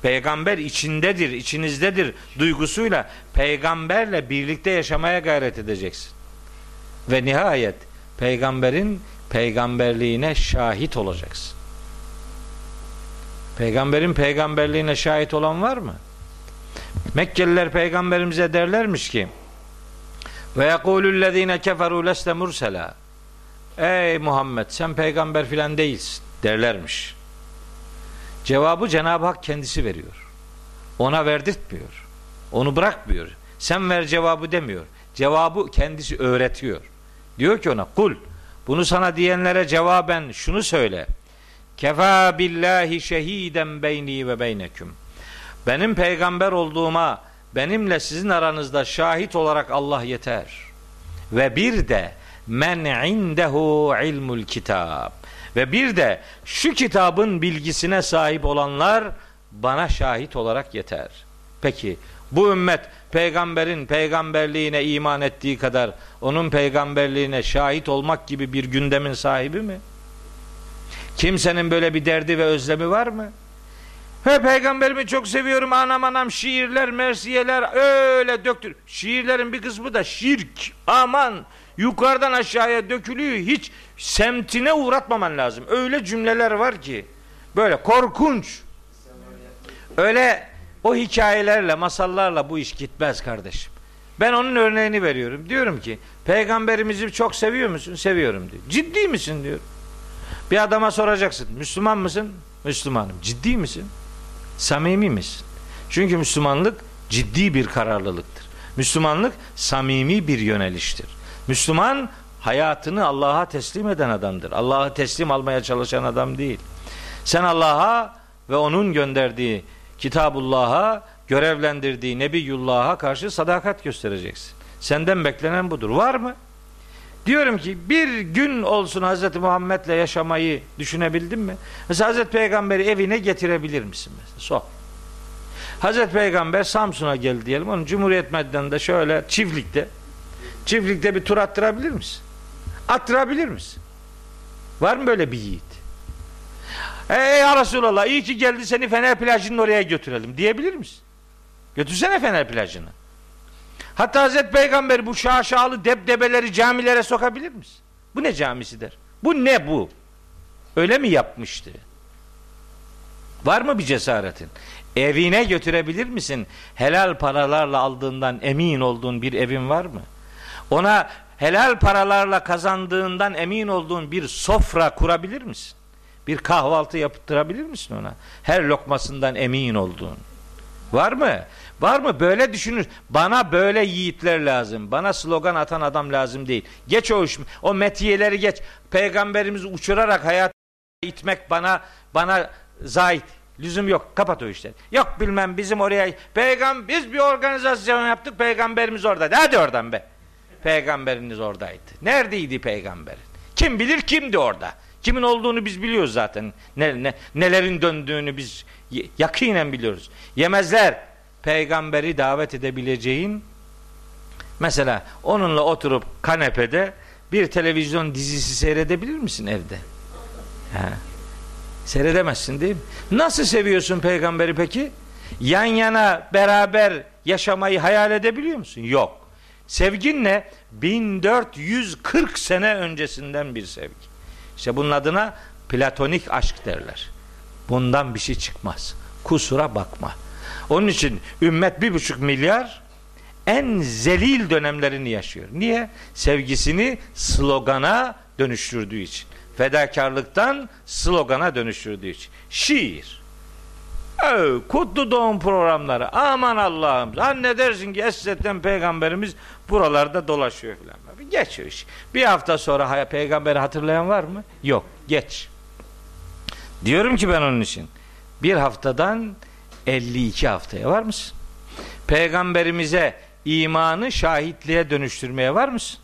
peygamber içindedir, içinizdedir duygusuyla peygamberle birlikte yaşamaya gayret edeceksin. Ve nihayet peygamberin peygamberliğine şahit olacaksın. Peygamberin peygamberliğine şahit olan var mı? Mekkeliler peygamberimize derlermiş ki ve yekulüllezine keferu leste mursela Ey Muhammed sen peygamber filan değilsin derlermiş. Cevabı Cenab-ı Hak kendisi veriyor. Ona verdirtmiyor. Onu bırakmıyor. Sen ver cevabı demiyor. Cevabı kendisi öğretiyor. Diyor ki ona kul bunu sana diyenlere cevaben şunu söyle. Kefa billahi şehiden beyni ve beyneküm. Benim peygamber olduğuma benimle sizin aranızda şahit olarak Allah yeter. Ve bir de men indehu ilmul kitab. Ve bir de şu kitabın bilgisine sahip olanlar bana şahit olarak yeter. Peki bu ümmet peygamberin peygamberliğine iman ettiği kadar onun peygamberliğine şahit olmak gibi bir gündemin sahibi mi? Kimsenin böyle bir derdi ve özlemi var mı? He peygamberimi çok seviyorum anam anam şiirler mersiyeler öyle döktür. Şiirlerin bir kısmı da şirk aman yukarıdan aşağıya dökülüyor hiç semtine uğratmaman lazım. Öyle cümleler var ki böyle korkunç. Öyle o hikayelerle masallarla bu iş gitmez kardeşim. Ben onun örneğini veriyorum. Diyorum ki peygamberimizi çok seviyor musun? Seviyorum diyor. Ciddi misin diyor. Bir adama soracaksın. Müslüman mısın? Müslümanım. Ciddi misin? Samimi misin? Çünkü Müslümanlık ciddi bir kararlılıktır. Müslümanlık samimi bir yöneliştir. Müslüman hayatını Allah'a teslim eden adamdır. Allah'a teslim almaya çalışan adam değil. Sen Allah'a ve onun gönderdiği Kitabullah'a, görevlendirdiği Nebiyullah'a karşı sadakat göstereceksin. Senden beklenen budur. Var mı? Diyorum ki bir gün olsun Hz. Muhammed'le yaşamayı düşünebildin mi? Mesela Hz. Peygamber'i evine getirebilir misin? Mesela? Sor. Hz. Peygamber Samsun'a geldi diyelim. Onun Cumhuriyet Meydanı'nda şöyle çiftlikte çiftlikte bir tur attırabilir misin? Attırabilir misin? Var mı böyle bir yiğit? Ey ya Resulallah iyi ki geldi seni Fener plajının oraya götürelim diyebilir misin? Götürsene Fener plajını. Hatta Hazreti Peygamber bu şaşalı debdebeleri camilere sokabilir misin? Bu ne camisi der? Bu ne bu? Öyle mi yapmıştı? Var mı bir cesaretin? Evine götürebilir misin? Helal paralarla aldığından emin olduğun bir evin var mı? Ona helal paralarla kazandığından emin olduğun bir sofra kurabilir misin? Bir kahvaltı yaptırabilir misin ona? Her lokmasından emin olduğun. Var mı? Var mı? Böyle düşünür. Bana böyle yiğitler lazım. Bana slogan atan adam lazım değil. Geç o iş. O metiyeleri geç. Peygamberimizi uçurarak hayat itmek bana bana zahit. Lüzum yok. Kapat o işleri. Yok bilmem bizim oraya peygam biz bir organizasyon yaptık peygamberimiz oradaydı. Hadi oradan be. Peygamberiniz oradaydı. Neredeydi peygamberin? Kim bilir kimdi orada? Kimin olduğunu biz biliyoruz zaten. Ne, ne, nelerin döndüğünü biz yakinen biliyoruz. Yemezler. Peygamberi davet edebileceğin mesela onunla oturup kanepede bir televizyon dizisi seyredebilir misin evde? He. Seyredemezsin değil mi? Nasıl seviyorsun peygamberi peki? Yan yana beraber yaşamayı hayal edebiliyor musun? Yok. Sevgin ne? 1440 sene öncesinden bir sevgi. İşte bunun adına platonik aşk derler. Bundan bir şey çıkmaz. Kusura bakma. Onun için ümmet bir buçuk milyar en zelil dönemlerini yaşıyor. Niye? Sevgisini slogana dönüştürdüğü için. Fedakarlıktan slogana dönüştürdüğü için. Şiir. Öv, kutlu doğum programları. Aman Allah'ım. Anne dersin ki Essetten peygamberimiz buralarda dolaşıyor filan. Geç o iş. Bir hafta sonra peygamberi hatırlayan var mı? Yok. Geç. Diyorum ki ben onun için. Bir haftadan 52 haftaya var mısın? Peygamberimize imanı şahitliğe dönüştürmeye var mısın?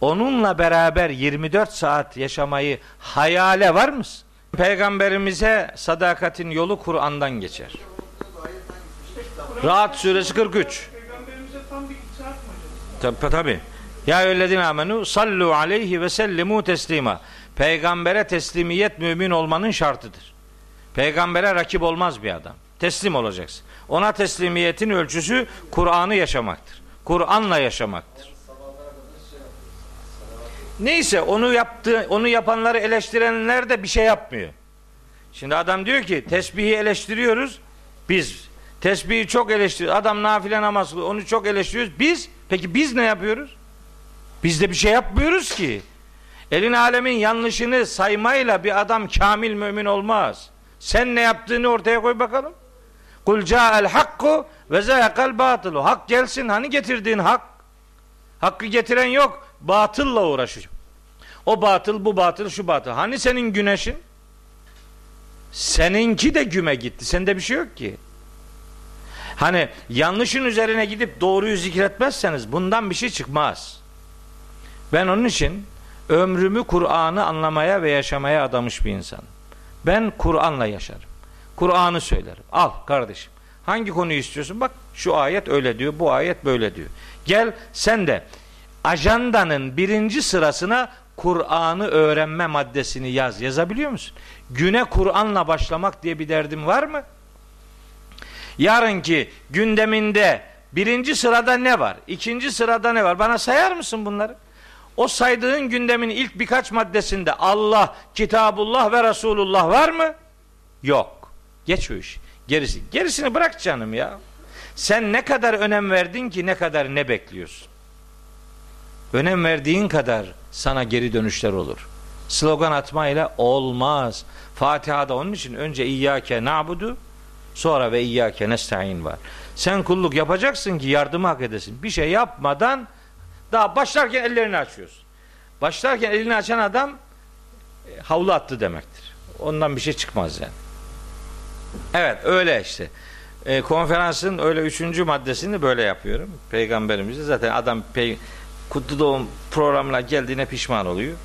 Onunla beraber 24 saat yaşamayı hayale var mısın? Peygamberimize sadakatin yolu Kur'an'dan geçer. Rahat suresi 43. Peygamberimize tam bir itaat mı acaba? Tabi tabi. Ya eyyühellezine amenu sallu aleyhi ve sellimu teslima. Peygambere teslimiyet mümin olmanın şartıdır. Peygambere rakip olmaz bir adam. Teslim olacaksın. Ona teslimiyetin ölçüsü Kur'an'ı yaşamaktır. Kur'an'la yaşamaktır. Neyse onu yaptı, onu yapanları eleştirenler de bir şey yapmıyor. Şimdi adam diyor ki tesbihi eleştiriyoruz. Biz tesbihi çok eleştiriyoruz. Adam nafile namaz kılıyor. Onu çok eleştiriyoruz. Biz peki biz ne yapıyoruz? Biz de bir şey yapmıyoruz ki. Elin alemin yanlışını saymayla bir adam kamil mümin olmaz. Sen ne yaptığını ortaya koy bakalım. Kul ca'el hakku ve zâkal batılu. Hak gelsin hani getirdiğin hak. Hakkı getiren yok. Batılla uğraşıyor. O batıl, bu batıl, şu batıl. Hani senin güneşin? Seninki de güme gitti. Sende bir şey yok ki. Hani yanlışın üzerine gidip doğruyu zikretmezseniz bundan bir şey çıkmaz. Ben onun için ömrümü Kur'an'ı anlamaya ve yaşamaya adamış bir insanım. Ben Kur'an'la yaşarım. Kur'an'ı söylerim. Al kardeşim. Hangi konuyu istiyorsun? Bak şu ayet öyle diyor, bu ayet böyle diyor. Gel sen de ajandanın birinci sırasına Kur'an'ı öğrenme maddesini yaz. Yazabiliyor musun? Güne Kur'an'la başlamak diye bir derdim var mı? Yarınki gündeminde birinci sırada ne var? İkinci sırada ne var? Bana sayar mısın bunları? O saydığın gündemin ilk birkaç maddesinde Allah, Kitabullah ve Resulullah var mı? Yok. Geç o iş. Gerisi. Gerisini bırak canım ya. Sen ne kadar önem verdin ki ne kadar ne bekliyorsun? Önem verdiğin kadar sana geri dönüşler olur. Slogan atmayla olmaz. Fatiha'da onun için önce İyyâke na'budu sonra ve İyyâke nesta'in var. Sen kulluk yapacaksın ki yardımı hak edesin. Bir şey yapmadan daha başlarken ellerini açıyorsun. Başlarken elini açan adam e, havlu attı demektir. Ondan bir şey çıkmaz yani. Evet öyle işte. E, konferansın öyle üçüncü maddesini böyle yapıyorum. Peygamberimizi zaten adam pey kutlu doğum programına geldiğine pişman oluyor.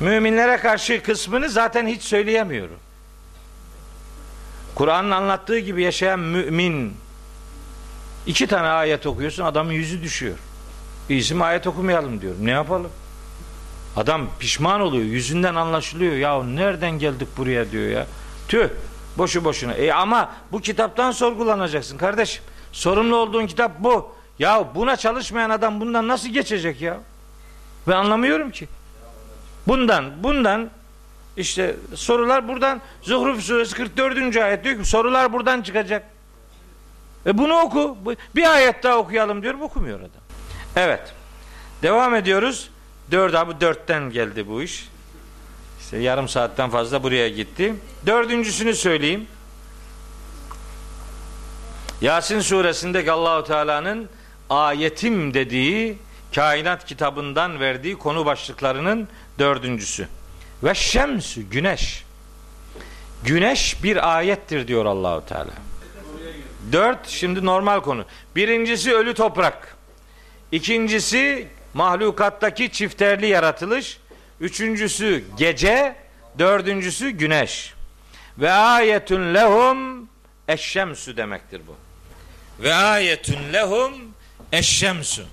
Müminlere karşı kısmını zaten hiç söyleyemiyorum. Kur'an'ın anlattığı gibi yaşayan mümin iki tane ayet okuyorsun adamın yüzü düşüyor. İsim ayet okumayalım diyorum. Ne yapalım? Adam pişman oluyor. Yüzünden anlaşılıyor. Ya nereden geldik buraya diyor ya. Tüh. Boşu boşuna. E ama bu kitaptan sorgulanacaksın kardeşim. Sorumlu olduğun kitap bu. Ya buna çalışmayan adam bundan nasıl geçecek ya? Ben anlamıyorum ki. Bundan, bundan işte sorular buradan Zuhruf suresi 44. ayet diyor ki sorular buradan çıkacak. E bunu oku. Bir ayet daha okuyalım diyorum okumuyor adam. Evet. Devam ediyoruz. Dört abi dörtten geldi bu iş. İşte yarım saatten fazla buraya gitti. Dördüncüsünü söyleyeyim. Yasin suresindeki Allahu Teala'nın ayetim dediği kainat kitabından verdiği konu başlıklarının dördüncüsü. Ve şemsü güneş Güneş bir ayettir diyor Allahu Teala. Dört, şimdi normal konu. Birincisi ölü toprak. İkincisi mahlukattaki çifterli yaratılış. Üçüncüsü gece. Dördüncüsü güneş. Ve ayetun lehum eşşemsu demektir bu. Ve ayetun lehum eşşemsu.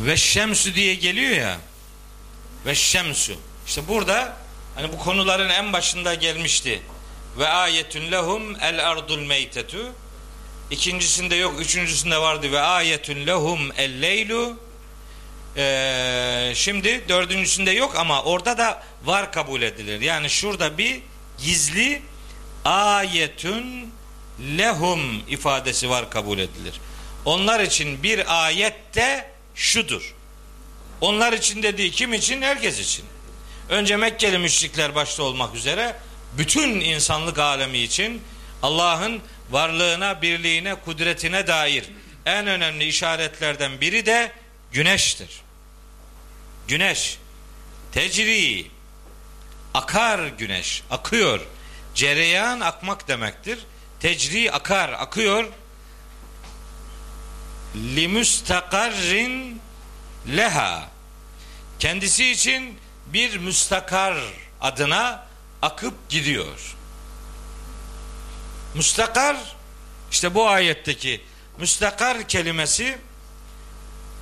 Ve şemsu diye geliyor ya. Ve şemsu. İşte burada hani bu konuların en başında gelmişti. Ve ayetun lehum el ardul meytetu. İkincisinde yok, üçüncüsünde vardı ve ayetun lehum el leylu. Ee, şimdi dördüncüsünde yok ama orada da var kabul edilir. Yani şurada bir gizli ayetun lehum ifadesi var kabul edilir. Onlar için bir ayette şudur. Onlar için dediği kim için? Herkes için. Önce Mekkeli müşrikler başta olmak üzere bütün insanlık alemi için Allah'ın varlığına, birliğine, kudretine dair en önemli işaretlerden biri de güneştir. Güneş tecri akar güneş, akıyor. Cereyan akmak demektir. Tecri akar, akıyor limüstakarrin leha kendisi için bir müstakar adına akıp gidiyor. Müstakar işte bu ayetteki müstakar kelimesi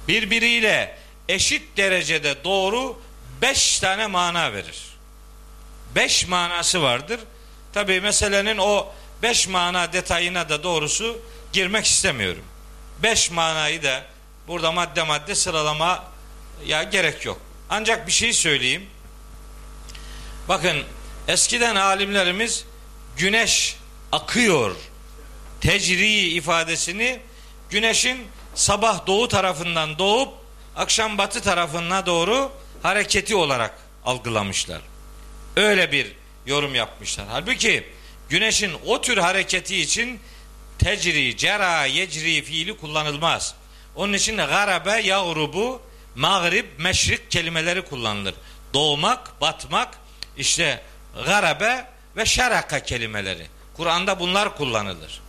birbiriyle eşit derecede doğru beş tane mana verir. Beş manası vardır. Tabi meselenin o beş mana detayına da doğrusu girmek istemiyorum beş manayı da burada madde madde sıralama ya gerek yok. Ancak bir şey söyleyeyim. Bakın eskiden alimlerimiz güneş akıyor tecri ifadesini güneşin sabah doğu tarafından doğup akşam batı tarafına doğru hareketi olarak algılamışlar. Öyle bir yorum yapmışlar. Halbuki güneşin o tür hareketi için tecri, cera, yecri fiili kullanılmaz. Onun için garabe, yağrubu, mağrib, meşrik kelimeleri kullanılır. Doğmak, batmak, işte garabe ve şeraka kelimeleri. Kur'an'da bunlar kullanılır.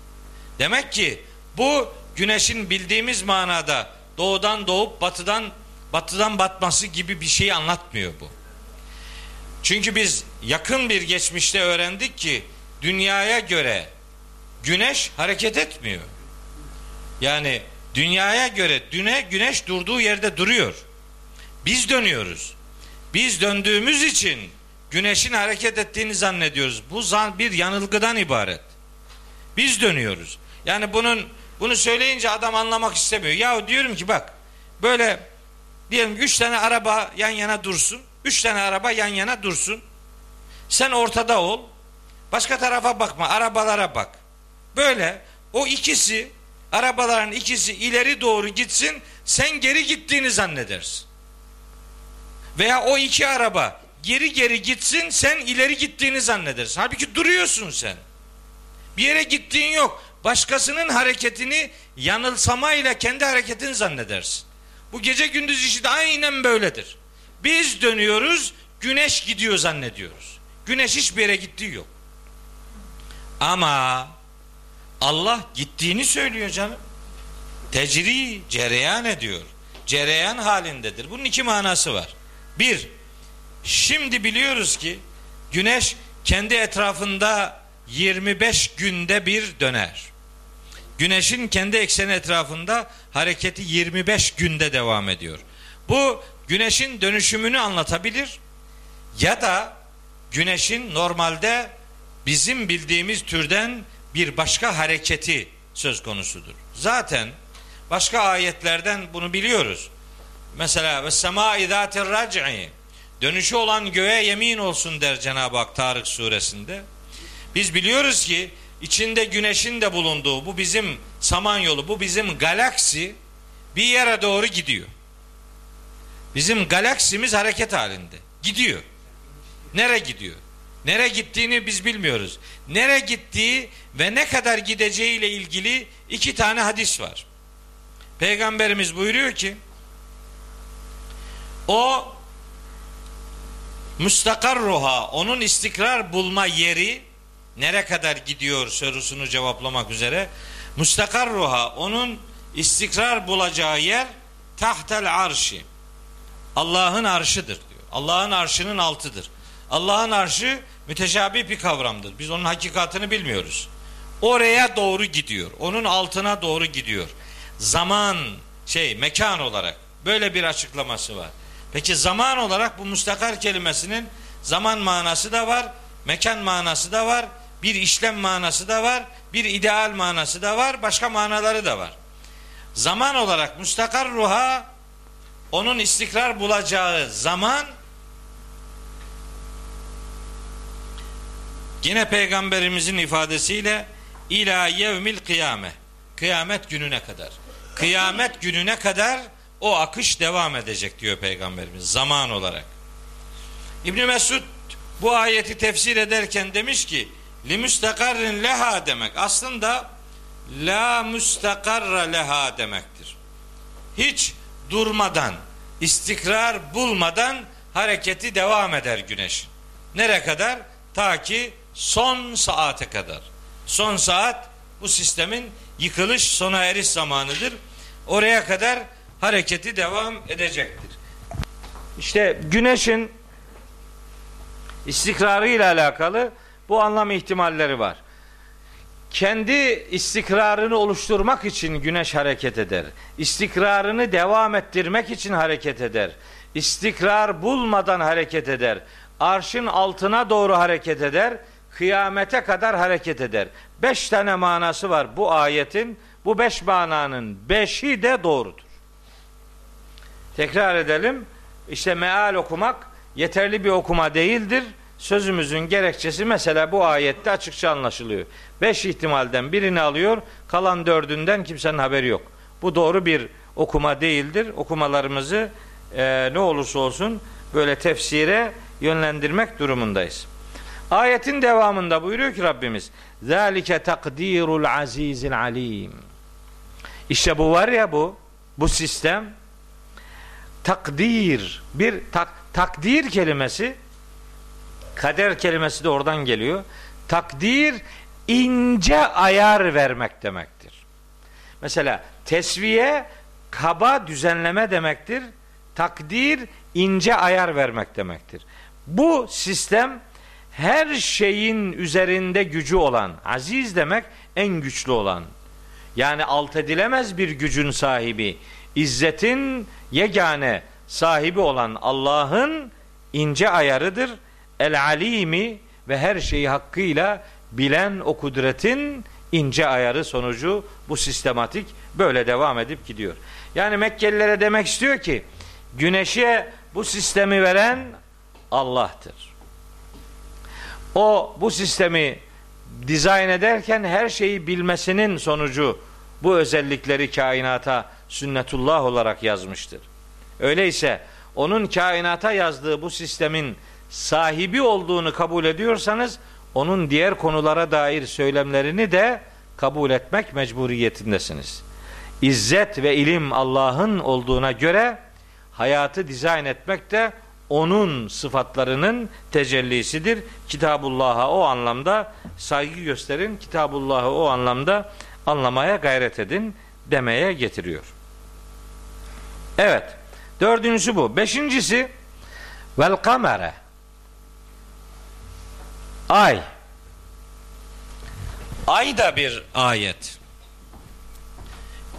Demek ki bu güneşin bildiğimiz manada doğudan doğup batıdan batıdan batması gibi bir şey anlatmıyor bu. Çünkü biz yakın bir geçmişte öğrendik ki dünyaya göre güneş hareket etmiyor. Yani dünyaya göre düne güneş durduğu yerde duruyor. Biz dönüyoruz. Biz döndüğümüz için güneşin hareket ettiğini zannediyoruz. Bu zan bir yanılgıdan ibaret. Biz dönüyoruz. Yani bunun bunu söyleyince adam anlamak istemiyor. Ya diyorum ki bak böyle diyelim üç tane araba yan yana dursun. Üç tane araba yan yana dursun. Sen ortada ol. Başka tarafa bakma. Arabalara bak. Böyle o ikisi arabaların ikisi ileri doğru gitsin sen geri gittiğini zannedersin. Veya o iki araba geri geri gitsin sen ileri gittiğini zannedersin. Halbuki duruyorsun sen. Bir yere gittiğin yok. Başkasının hareketini yanılsamayla kendi hareketini zannedersin. Bu gece gündüz işi de aynen böyledir. Biz dönüyoruz, güneş gidiyor zannediyoruz. Güneş hiçbir yere gittiği yok. Ama Allah gittiğini söylüyor canım. Tecri, cereyan ediyor. Cereyan halindedir. Bunun iki manası var. Bir, şimdi biliyoruz ki güneş kendi etrafında 25 günde bir döner. Güneşin kendi ekseni etrafında hareketi 25 günde devam ediyor. Bu güneşin dönüşümünü anlatabilir ya da güneşin normalde bizim bildiğimiz türden bir başka hareketi söz konusudur. Zaten başka ayetlerden bunu biliyoruz. Mesela ve sema izatir rac'i dönüşü olan göğe yemin olsun der Cenab-ı Hak Tarık suresinde. Biz biliyoruz ki içinde güneşin de bulunduğu bu bizim samanyolu, bu bizim galaksi bir yere doğru gidiyor. Bizim galaksimiz hareket halinde. Gidiyor. Nere gidiyor? Nere gittiğini biz bilmiyoruz. Nere gittiği ve ne kadar gideceği ile ilgili iki tane hadis var. Peygamberimiz buyuruyor ki o müstakarruha onun istikrar bulma yeri nere kadar gidiyor sorusunu cevaplamak üzere müstakarruha onun istikrar bulacağı yer tahtel arşi Allah'ın arşıdır diyor. Allah'ın arşının altıdır. Allah'ın arşı müteşabih bir kavramdır. Biz onun hakikatini bilmiyoruz. Oraya doğru gidiyor. Onun altına doğru gidiyor. Zaman şey mekan olarak böyle bir açıklaması var. Peki zaman olarak bu müstakar kelimesinin zaman manası da var, mekan manası da var, bir işlem manası da var, bir ideal manası da var, başka manaları da var. Zaman olarak müstakar ruha onun istikrar bulacağı zaman yine peygamberimizin ifadesiyle ila yevmil kıyame kıyamet gününe kadar kıyamet gününe kadar o akış devam edecek diyor peygamberimiz zaman olarak. İbn Mesud bu ayeti tefsir ederken demiş ki li müstakarrin leha demek aslında la müstakarra leha demektir. Hiç durmadan, istikrar bulmadan hareketi devam eder güneş. Nere kadar? Ta ki son saate kadar. Son saat bu sistemin yıkılış sona eriş zamanıdır. Oraya kadar hareketi devam edecektir. İşte güneşin istikrarı ile alakalı bu anlam ihtimalleri var. Kendi istikrarını oluşturmak için güneş hareket eder. İstikrarını devam ettirmek için hareket eder. İstikrar bulmadan hareket eder. Arşın altına doğru hareket eder. Kıyamete kadar hareket eder. Beş tane manası var bu ayetin. Bu beş mananın beşi de doğrudur. Tekrar edelim. İşte meal okumak yeterli bir okuma değildir. Sözümüzün gerekçesi mesela bu ayette açıkça anlaşılıyor. Beş ihtimalden birini alıyor, kalan dördünden kimsenin haberi yok. Bu doğru bir okuma değildir. Okumalarımızı e, ne olursa olsun böyle tefsire yönlendirmek durumundayız. Ayetin devamında buyuruyor ki Rabbimiz Zalike takdirul azizil alim İşte bu var ya bu bu sistem takdir bir tak, takdir kelimesi kader kelimesi de oradan geliyor. Takdir ince ayar vermek demektir. Mesela tesviye kaba düzenleme demektir. Takdir ince ayar vermek demektir. Bu sistem her şeyin üzerinde gücü olan, aziz demek en güçlü olan. Yani alt edilemez bir gücün sahibi, İzzetin yegane sahibi olan Allah'ın ince ayarıdır. El alimi ve her şeyi hakkıyla bilen o kudretin ince ayarı sonucu bu sistematik böyle devam edip gidiyor. Yani Mekkelilere demek istiyor ki güneşe bu sistemi veren Allah'tır. O bu sistemi dizayn ederken her şeyi bilmesinin sonucu bu özellikleri kainata sünnetullah olarak yazmıştır. Öyleyse onun kainata yazdığı bu sistemin sahibi olduğunu kabul ediyorsanız onun diğer konulara dair söylemlerini de kabul etmek mecburiyetindesiniz. İzzet ve ilim Allah'ın olduğuna göre hayatı dizayn etmek de onun sıfatlarının tecellisidir. Kitabullah'a o anlamda saygı gösterin. Kitabullah'ı o anlamda anlamaya gayret edin demeye getiriyor. Evet. Dördüncüsü bu. Beşincisi vel kamere ay ay da bir ayet.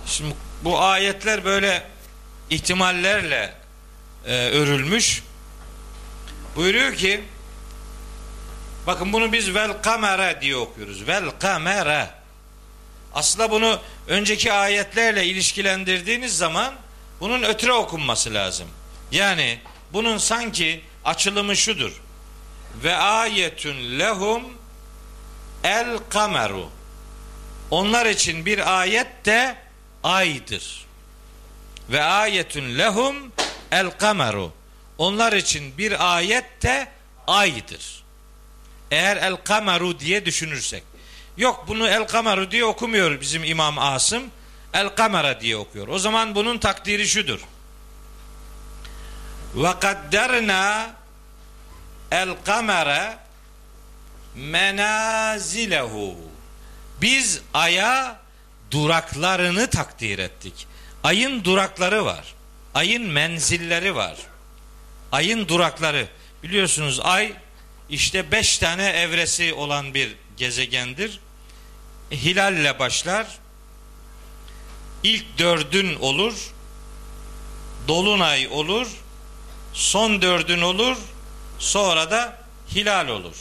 Şimdi bu ayetler böyle ihtimallerle e, örülmüş. Buyuruyor ki bakın bunu biz vel kamera diye okuyoruz. Vel kamera. Aslında bunu önceki ayetlerle ilişkilendirdiğiniz zaman bunun ötüre okunması lazım. Yani bunun sanki açılımı şudur. Ve ayetün lehum el kameru. Onlar için bir ayet de aydır. Ve ayetün lehum el kameru. Onlar için bir ayet de aydır. Eğer el kameru diye düşünürsek. Yok bunu el kameru diye okumuyor bizim İmam Asım. El kamera diye okuyor. O zaman bunun takdiri şudur. Ve kadderna el kamera menazilehu. Biz aya duraklarını takdir ettik. Ayın durakları var. Ayın menzilleri var. Ayın durakları. Biliyorsunuz ay işte beş tane evresi olan bir gezegendir. Hilalle başlar. İlk dördün olur. Dolunay olur. Son dördün olur. Sonra da hilal olur.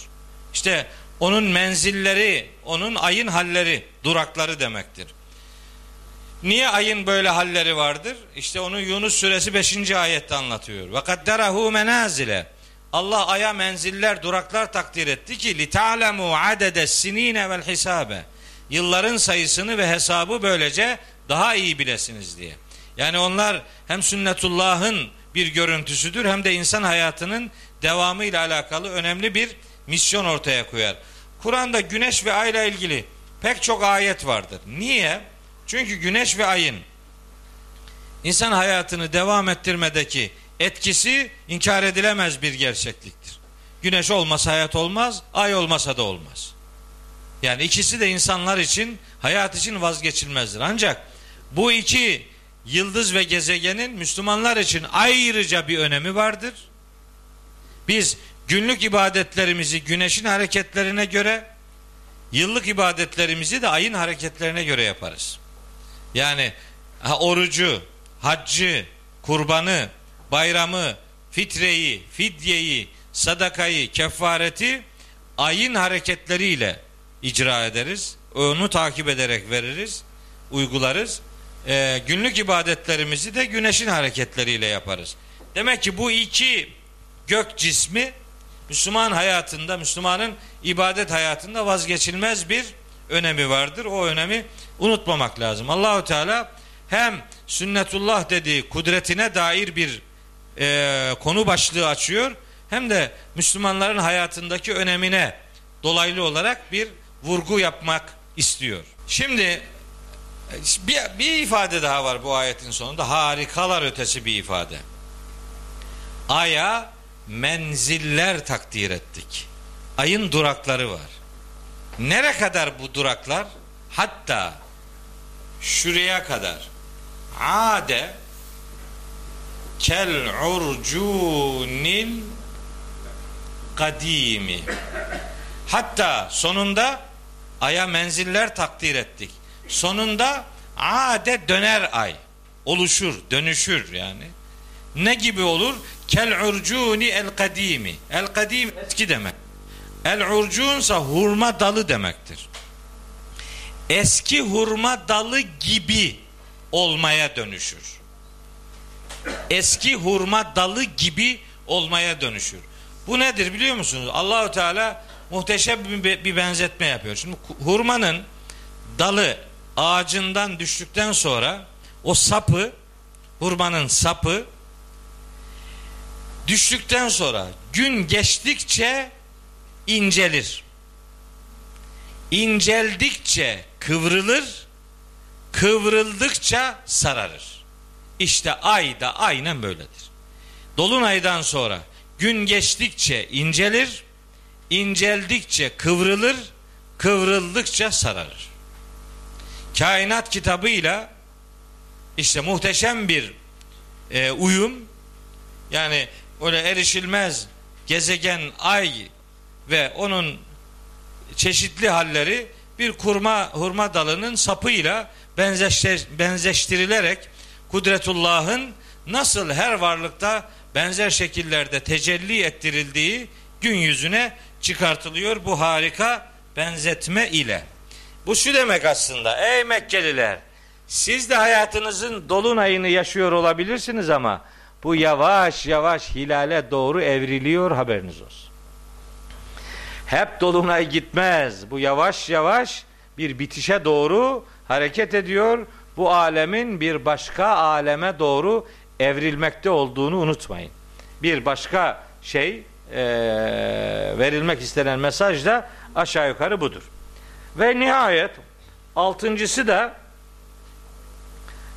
İşte onun menzilleri, onun ayın halleri, durakları demektir. Niye ayın böyle halleri vardır? İşte onu Yunus suresi 5. ayette anlatıyor. Ve kadderahu menazile. Allah aya menziller, duraklar takdir etti ki li ta'lemu adede sinine vel hisabe. Yılların sayısını ve hesabı böylece daha iyi bilesiniz diye. Yani onlar hem sünnetullah'ın bir görüntüsüdür hem de insan hayatının devamı ile alakalı önemli bir misyon ortaya koyar. Kur'an'da güneş ve ayla ilgili pek çok ayet vardır. Niye? Çünkü güneş ve ayın insan hayatını devam ettirmedeki etkisi inkar edilemez bir gerçekliktir. Güneş olmasa hayat olmaz, ay olmasa da olmaz. Yani ikisi de insanlar için, hayat için vazgeçilmezdir. Ancak bu iki yıldız ve gezegenin Müslümanlar için ayrıca bir önemi vardır. Biz günlük ibadetlerimizi güneşin hareketlerine göre, yıllık ibadetlerimizi de ayın hareketlerine göre yaparız. Yani orucu, haccı, kurbanı, bayramı, fitreyi, fidyeyi, sadakayı, kefareti ayın hareketleriyle icra ederiz. Onu takip ederek veririz, uygularız. Ee, günlük ibadetlerimizi de güneşin hareketleriyle yaparız. Demek ki bu iki gök cismi Müslüman hayatında, Müslümanın ibadet hayatında vazgeçilmez bir önemi vardır. O önemi unutmamak lazım. Allahu Teala hem sünnetullah dediği kudretine dair bir e, konu başlığı açıyor hem de Müslümanların hayatındaki önemine dolaylı olarak bir vurgu yapmak istiyor. Şimdi bir, bir ifade daha var bu ayetin sonunda harikalar ötesi bir ifade. Aya menziller takdir ettik. Ayın durakları var. Nere kadar bu duraklar? Hatta şuraya kadar. Ade kel urcunil kadimi. Hatta sonunda aya menziller takdir ettik. Sonunda ade döner ay. Oluşur, dönüşür yani. Ne gibi olur? Kel urcuni el kadimi. El kadim eski demek. El urcunsa hurma dalı demektir. Eski hurma dalı gibi olmaya dönüşür. Eski hurma dalı gibi olmaya dönüşür. Bu nedir biliyor musunuz? Allahu Teala muhteşem bir benzetme yapıyor. Şimdi hurmanın dalı ağacından düştükten sonra o sapı hurmanın sapı düştükten sonra gün geçtikçe incelir. İnceldikçe kıvrılır, kıvrıldıkça sararır. İşte ay da aynen böyledir. Dolunaydan sonra gün geçtikçe incelir, inceldikçe kıvrılır, kıvrıldıkça sararır. Kainat kitabıyla işte muhteşem bir e, uyum yani öyle erişilmez gezegen ay ve onun çeşitli halleri bir kurma hurma dalının sapıyla benzeştir, benzeştirilerek kudretullah'ın nasıl her varlıkta benzer şekillerde tecelli ettirildiği gün yüzüne çıkartılıyor bu harika benzetme ile. Bu şu demek aslında ey Mekkeliler siz de hayatınızın dolunayını yaşıyor olabilirsiniz ama bu yavaş yavaş hilale doğru evriliyor haberiniz olsun. Hep dolunay gitmez. Bu yavaş yavaş bir bitişe doğru hareket ediyor. Bu alemin bir başka aleme doğru evrilmekte olduğunu unutmayın. Bir başka şey e, verilmek istenen mesaj da aşağı yukarı budur. Ve nihayet altıncısı da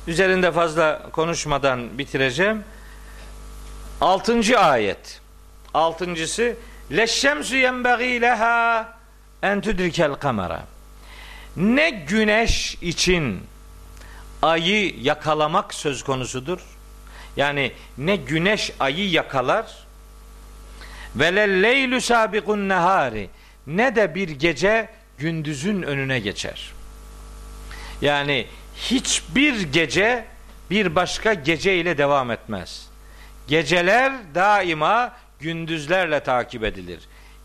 Üzerinde fazla konuşmadan bitireceğim. Altıncı ayet. Altıncısı Leşşemsü yenbeği leha en tudrikel kamera. Ne güneş için ayı yakalamak söz konusudur. Yani ne güneş ayı yakalar ve le leylü sabikun nehari ne de bir gece gündüzün önüne geçer. Yani hiçbir gece bir başka gece ile devam etmez. Geceler daima gündüzlerle takip edilir.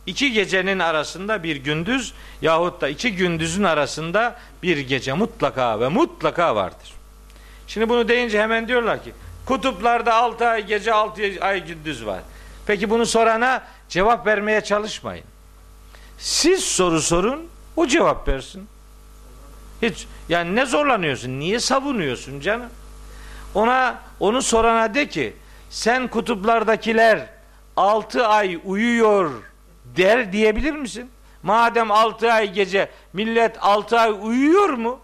İki gecenin arasında bir gündüz yahut da iki gündüzün arasında bir gece mutlaka ve mutlaka vardır. Şimdi bunu deyince hemen diyorlar ki kutuplarda 6 ay gece 6 ay gündüz var. Peki bunu sorana cevap vermeye çalışmayın. Siz soru sorun, o cevap versin. Hiç yani ne zorlanıyorsun? Niye savunuyorsun canım? Ona onu sorana de ki sen kutuplardakiler 6 ay uyuyor der diyebilir misin? Madem 6 ay gece millet 6 ay uyuyor mu?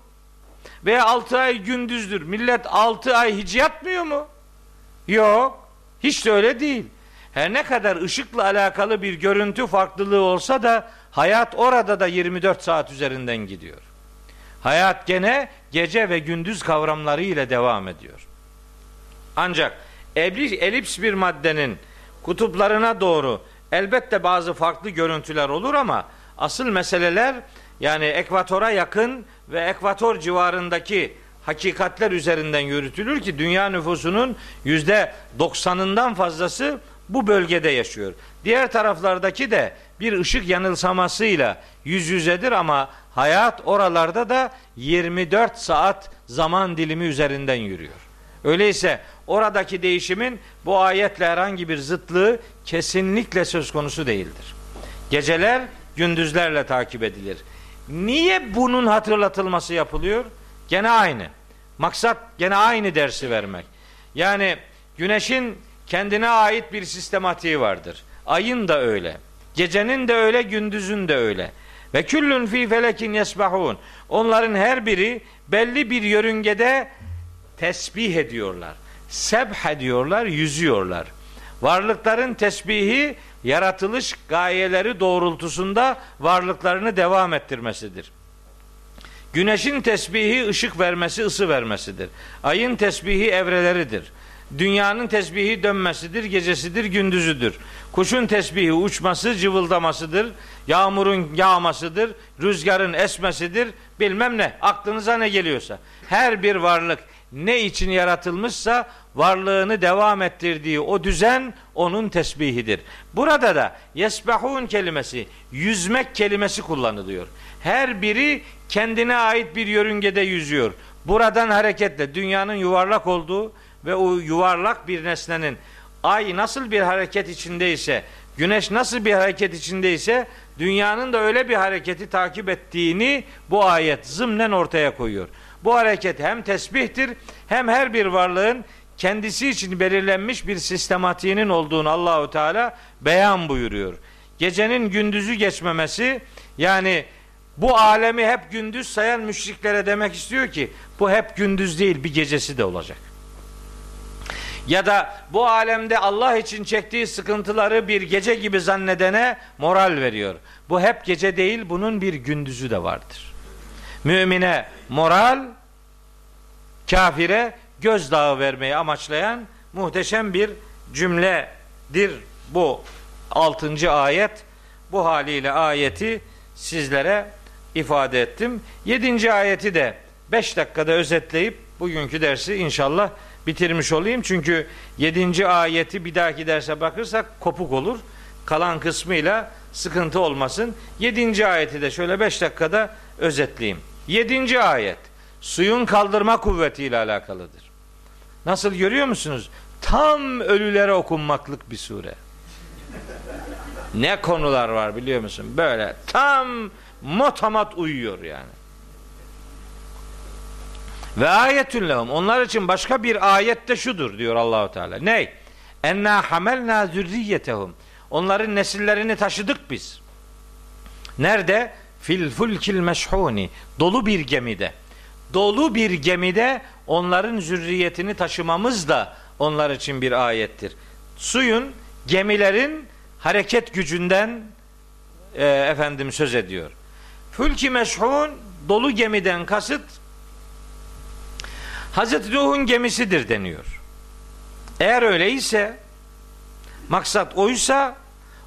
Veya 6 ay gündüzdür. Millet 6 ay hiç yatmıyor mu? Yok. Hiç de öyle değil. Her ne kadar ışıkla alakalı bir görüntü farklılığı olsa da hayat orada da 24 saat üzerinden gidiyor. Hayat gene gece ve gündüz kavramları ile devam ediyor. Ancak elips bir maddenin kutuplarına doğru elbette bazı farklı görüntüler olur ama asıl meseleler yani ekvatora yakın ve ekvator civarındaki hakikatler üzerinden yürütülür ki dünya nüfusunun yüzde doksanından fazlası bu bölgede yaşıyor. Diğer taraflardaki de bir ışık yanılsamasıyla yüz yüzedir ama hayat oralarda da 24 saat zaman dilimi üzerinden yürüyor. Öyleyse oradaki değişimin bu ayetle herhangi bir zıtlığı kesinlikle söz konusu değildir. Geceler gündüzlerle takip edilir. Niye bunun hatırlatılması yapılıyor? Gene aynı. Maksat gene aynı dersi vermek. Yani güneşin kendine ait bir sistematiği vardır. Ayın da öyle. Gecenin de öyle, gündüzün de öyle. Ve küllün fi felekin yesbahun. Onların her biri belli bir yörüngede tesbih ediyorlar. Sebh ediyorlar, yüzüyorlar. Varlıkların tesbihi yaratılış gayeleri doğrultusunda varlıklarını devam ettirmesidir. Güneşin tesbihi ışık vermesi, ısı vermesidir. Ayın tesbihi evreleridir. Dünyanın tesbihi dönmesidir, gecesidir, gündüzüdür. Kuşun tesbihi uçması, cıvıldamasıdır. Yağmurun yağmasıdır, rüzgarın esmesidir. Bilmem ne, aklınıza ne geliyorsa. Her bir varlık ne için yaratılmışsa varlığını devam ettirdiği o düzen onun tesbihidir. Burada da yesbahun kelimesi, yüzmek kelimesi kullanılıyor. Her biri kendine ait bir yörüngede yüzüyor. Buradan hareketle dünyanın yuvarlak olduğu ve o yuvarlak bir nesnenin ay nasıl bir hareket içindeyse, güneş nasıl bir hareket içindeyse dünyanın da öyle bir hareketi takip ettiğini bu ayet zımnen ortaya koyuyor. Bu hareket hem tesbihtir hem her bir varlığın kendisi için belirlenmiş bir sistematiğinin olduğunu Allahu Teala beyan buyuruyor. Gecenin gündüzü geçmemesi yani bu alemi hep gündüz sayan müşriklere demek istiyor ki bu hep gündüz değil bir gecesi de olacak. Ya da bu alemde Allah için çektiği sıkıntıları bir gece gibi zannedene moral veriyor. Bu hep gece değil bunun bir gündüzü de vardır. Mümine moral, kafire gözdağı vermeyi amaçlayan muhteşem bir cümledir bu altıncı ayet. Bu haliyle ayeti sizlere ifade ettim. Yedinci ayeti de beş dakikada özetleyip bugünkü dersi inşallah bitirmiş olayım. Çünkü yedinci ayeti bir dahaki derse bakırsak kopuk olur. Kalan kısmıyla sıkıntı olmasın. Yedinci ayeti de şöyle beş dakikada özetleyeyim. Yedinci ayet suyun kaldırma kuvvetiyle alakalıdır. Nasıl görüyor musunuz? Tam ölülere okunmaklık bir sure. Ne konular var biliyor musun? Böyle tam motamat uyuyor yani. Ve ayetün lehum. Onlar için başka bir ayette şudur diyor Allahu Teala. Ne? Enna hamelna zürriyetehum. Onların nesillerini taşıdık biz. Nerede? Fil fulkil meşhuni. Dolu bir gemide. dolu bir gemide onların zürriyetini taşımamız da onlar için bir ayettir. Suyun, gemilerin hareket gücünden e, efendim söz ediyor. Fülki meşhun dolu gemiden kasıt Hazreti Nuh'un gemisidir deniyor. Eğer öyleyse maksat oysa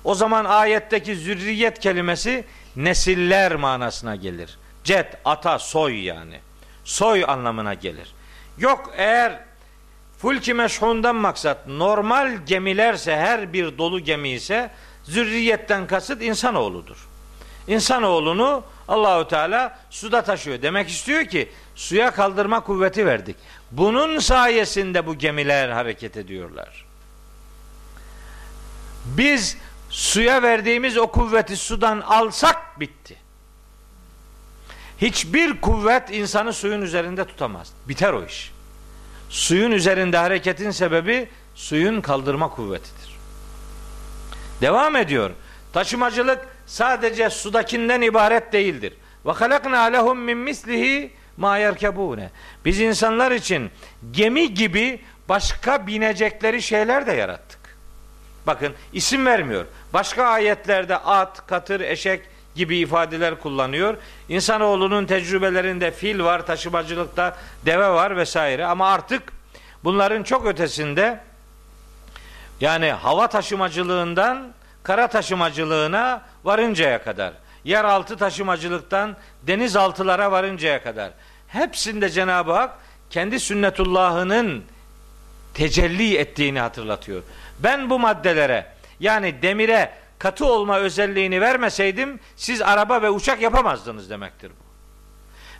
o zaman ayetteki zürriyet kelimesi nesiller manasına gelir. Cet, ata, soy yani. Soy anlamına gelir. Yok eğer fulki meşhundan maksat normal gemilerse her bir dolu gemi ise zürriyetten kasıt insanoğludur. İnsanoğlunu Allahu Teala suda taşıyor. Demek istiyor ki suya kaldırma kuvveti verdik. Bunun sayesinde bu gemiler hareket ediyorlar. Biz suya verdiğimiz o kuvveti sudan alsak bitti. Hiçbir kuvvet insanı suyun üzerinde tutamaz. Biter o iş. Suyun üzerinde hareketin sebebi suyun kaldırma kuvvetidir. Devam ediyor. Taşımacılık sadece sudakinden ibaret değildir. Ve halakna lehum min mislihi ma yerkebune. Biz insanlar için gemi gibi başka binecekleri şeyler de yarattık. Bakın isim vermiyor. Başka ayetlerde at, katır, eşek gibi ifadeler kullanıyor. İnsanoğlunun tecrübelerinde fil var, taşımacılıkta deve var vesaire ama artık bunların çok ötesinde yani hava taşımacılığından kara taşımacılığına varıncaya kadar, yeraltı taşımacılıktan denizaltılara varıncaya kadar hepsinde Cenab-ı Hak kendi sünnetullahının tecelli ettiğini hatırlatıyor. Ben bu maddelere yani demire katı olma özelliğini vermeseydim siz araba ve uçak yapamazdınız demektir bu.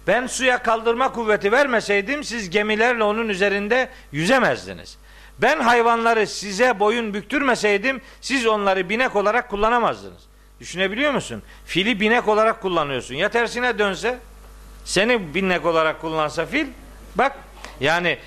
Ben suya kaldırma kuvveti vermeseydim siz gemilerle onun üzerinde yüzemezdiniz. Ben hayvanları size boyun büktürmeseydim siz onları binek olarak kullanamazdınız. Düşünebiliyor musun? Fili binek olarak kullanıyorsun. Ya tersine dönse seni binek olarak kullansa fil bak yani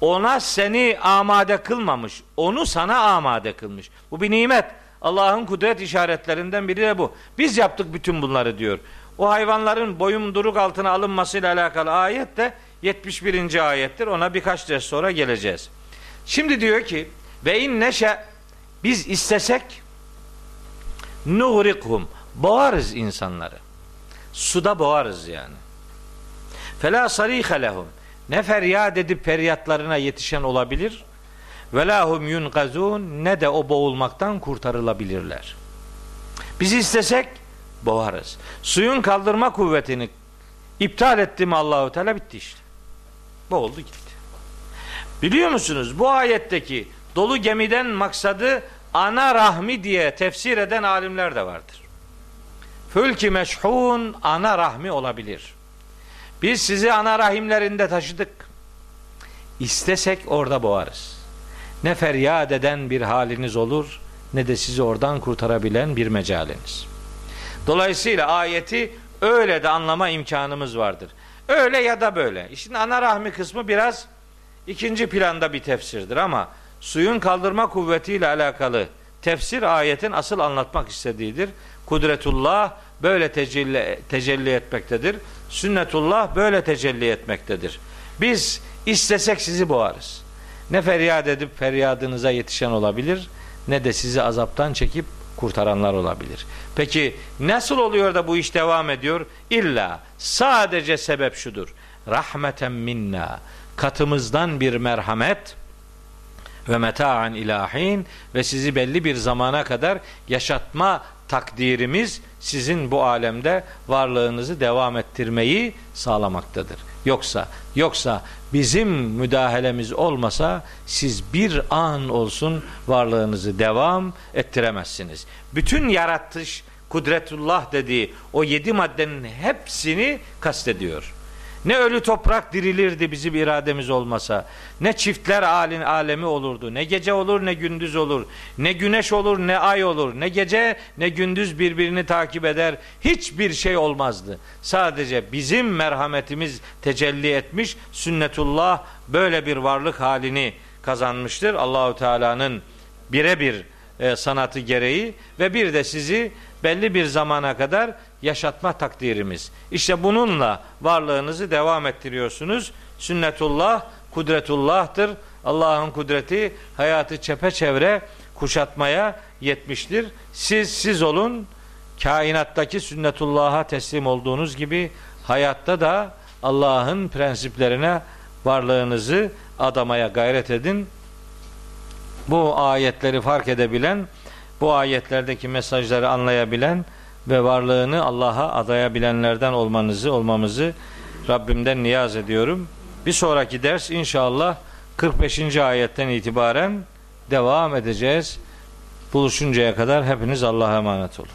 ona seni amade kılmamış. Onu sana amade kılmış. Bu bir nimet. Allah'ın kudret işaretlerinden biri de bu. Biz yaptık bütün bunları diyor. O hayvanların boyunduruk altına alınmasıyla alakalı ayet de 71. ayettir. Ona birkaç ders sonra geleceğiz. Şimdi diyor ki ve in neşe biz istesek nuhrikhum boğarız insanları. Suda boğarız yani. Fela sarihe lehum ne feryat edip feryatlarına yetişen olabilir ve lahum yunkazun ne de o boğulmaktan kurtarılabilirler. Biz istesek boğarız. Suyun kaldırma kuvvetini iptal etti mi Allahu Teala bitti işte. Boğuldu gitti. Biliyor musunuz bu ayetteki dolu gemiden maksadı ana rahmi diye tefsir eden alimler de vardır. Fülki meşhun ana rahmi olabilir. Biz sizi ana rahimlerinde taşıdık. İstesek orada boğarız. Ne feryat eden bir haliniz olur ne de sizi oradan kurtarabilen bir mecaliniz. Dolayısıyla ayeti öyle de anlama imkanımız vardır. Öyle ya da böyle. İşin ana rahmi kısmı biraz ikinci planda bir tefsirdir ama suyun kaldırma kuvvetiyle alakalı tefsir ayetin asıl anlatmak istediğidir. Kudretullah böyle tecelli, tecelli etmektedir. Sünnetullah böyle tecelli etmektedir. Biz istesek sizi boğarız. Ne feryat edip feryadınıza yetişen olabilir ne de sizi azaptan çekip kurtaranlar olabilir. Peki nasıl oluyor da bu iş devam ediyor? İlla sadece sebep şudur. Rahmeten minna katımızdan bir merhamet ve meta'an ilahin ve sizi belli bir zamana kadar yaşatma takdirimiz sizin bu alemde varlığınızı devam ettirmeyi sağlamaktadır. Yoksa yoksa bizim müdahalemiz olmasa siz bir an olsun varlığınızı devam ettiremezsiniz. Bütün yaratış kudretullah dediği o yedi maddenin hepsini kastediyor. Ne ölü toprak dirilirdi bizim irademiz olmasa. Ne çiftler alin alemi olurdu. Ne gece olur ne gündüz olur. Ne güneş olur ne ay olur. Ne gece ne gündüz birbirini takip eder. Hiçbir şey olmazdı. Sadece bizim merhametimiz tecelli etmiş. Sünnetullah böyle bir varlık halini kazanmıştır. Allahu Teala'nın birebir e, sanatı gereği ve bir de sizi belli bir zamana kadar yaşatma takdirimiz. İşte bununla varlığınızı devam ettiriyorsunuz. Sünnetullah kudretullah'tır. Allah'ın kudreti hayatı çepeçevre kuşatmaya yetmiştir. Siz siz olun. Kainattaki sünnetullah'a teslim olduğunuz gibi hayatta da Allah'ın prensiplerine varlığınızı adamaya gayret edin. Bu ayetleri fark edebilen, bu ayetlerdeki mesajları anlayabilen ve varlığını Allah'a adayabilenlerden olmanızı, olmamızı Rabbimden niyaz ediyorum. Bir sonraki ders inşallah 45. ayetten itibaren devam edeceğiz. Buluşuncaya kadar hepiniz Allah'a emanet olun.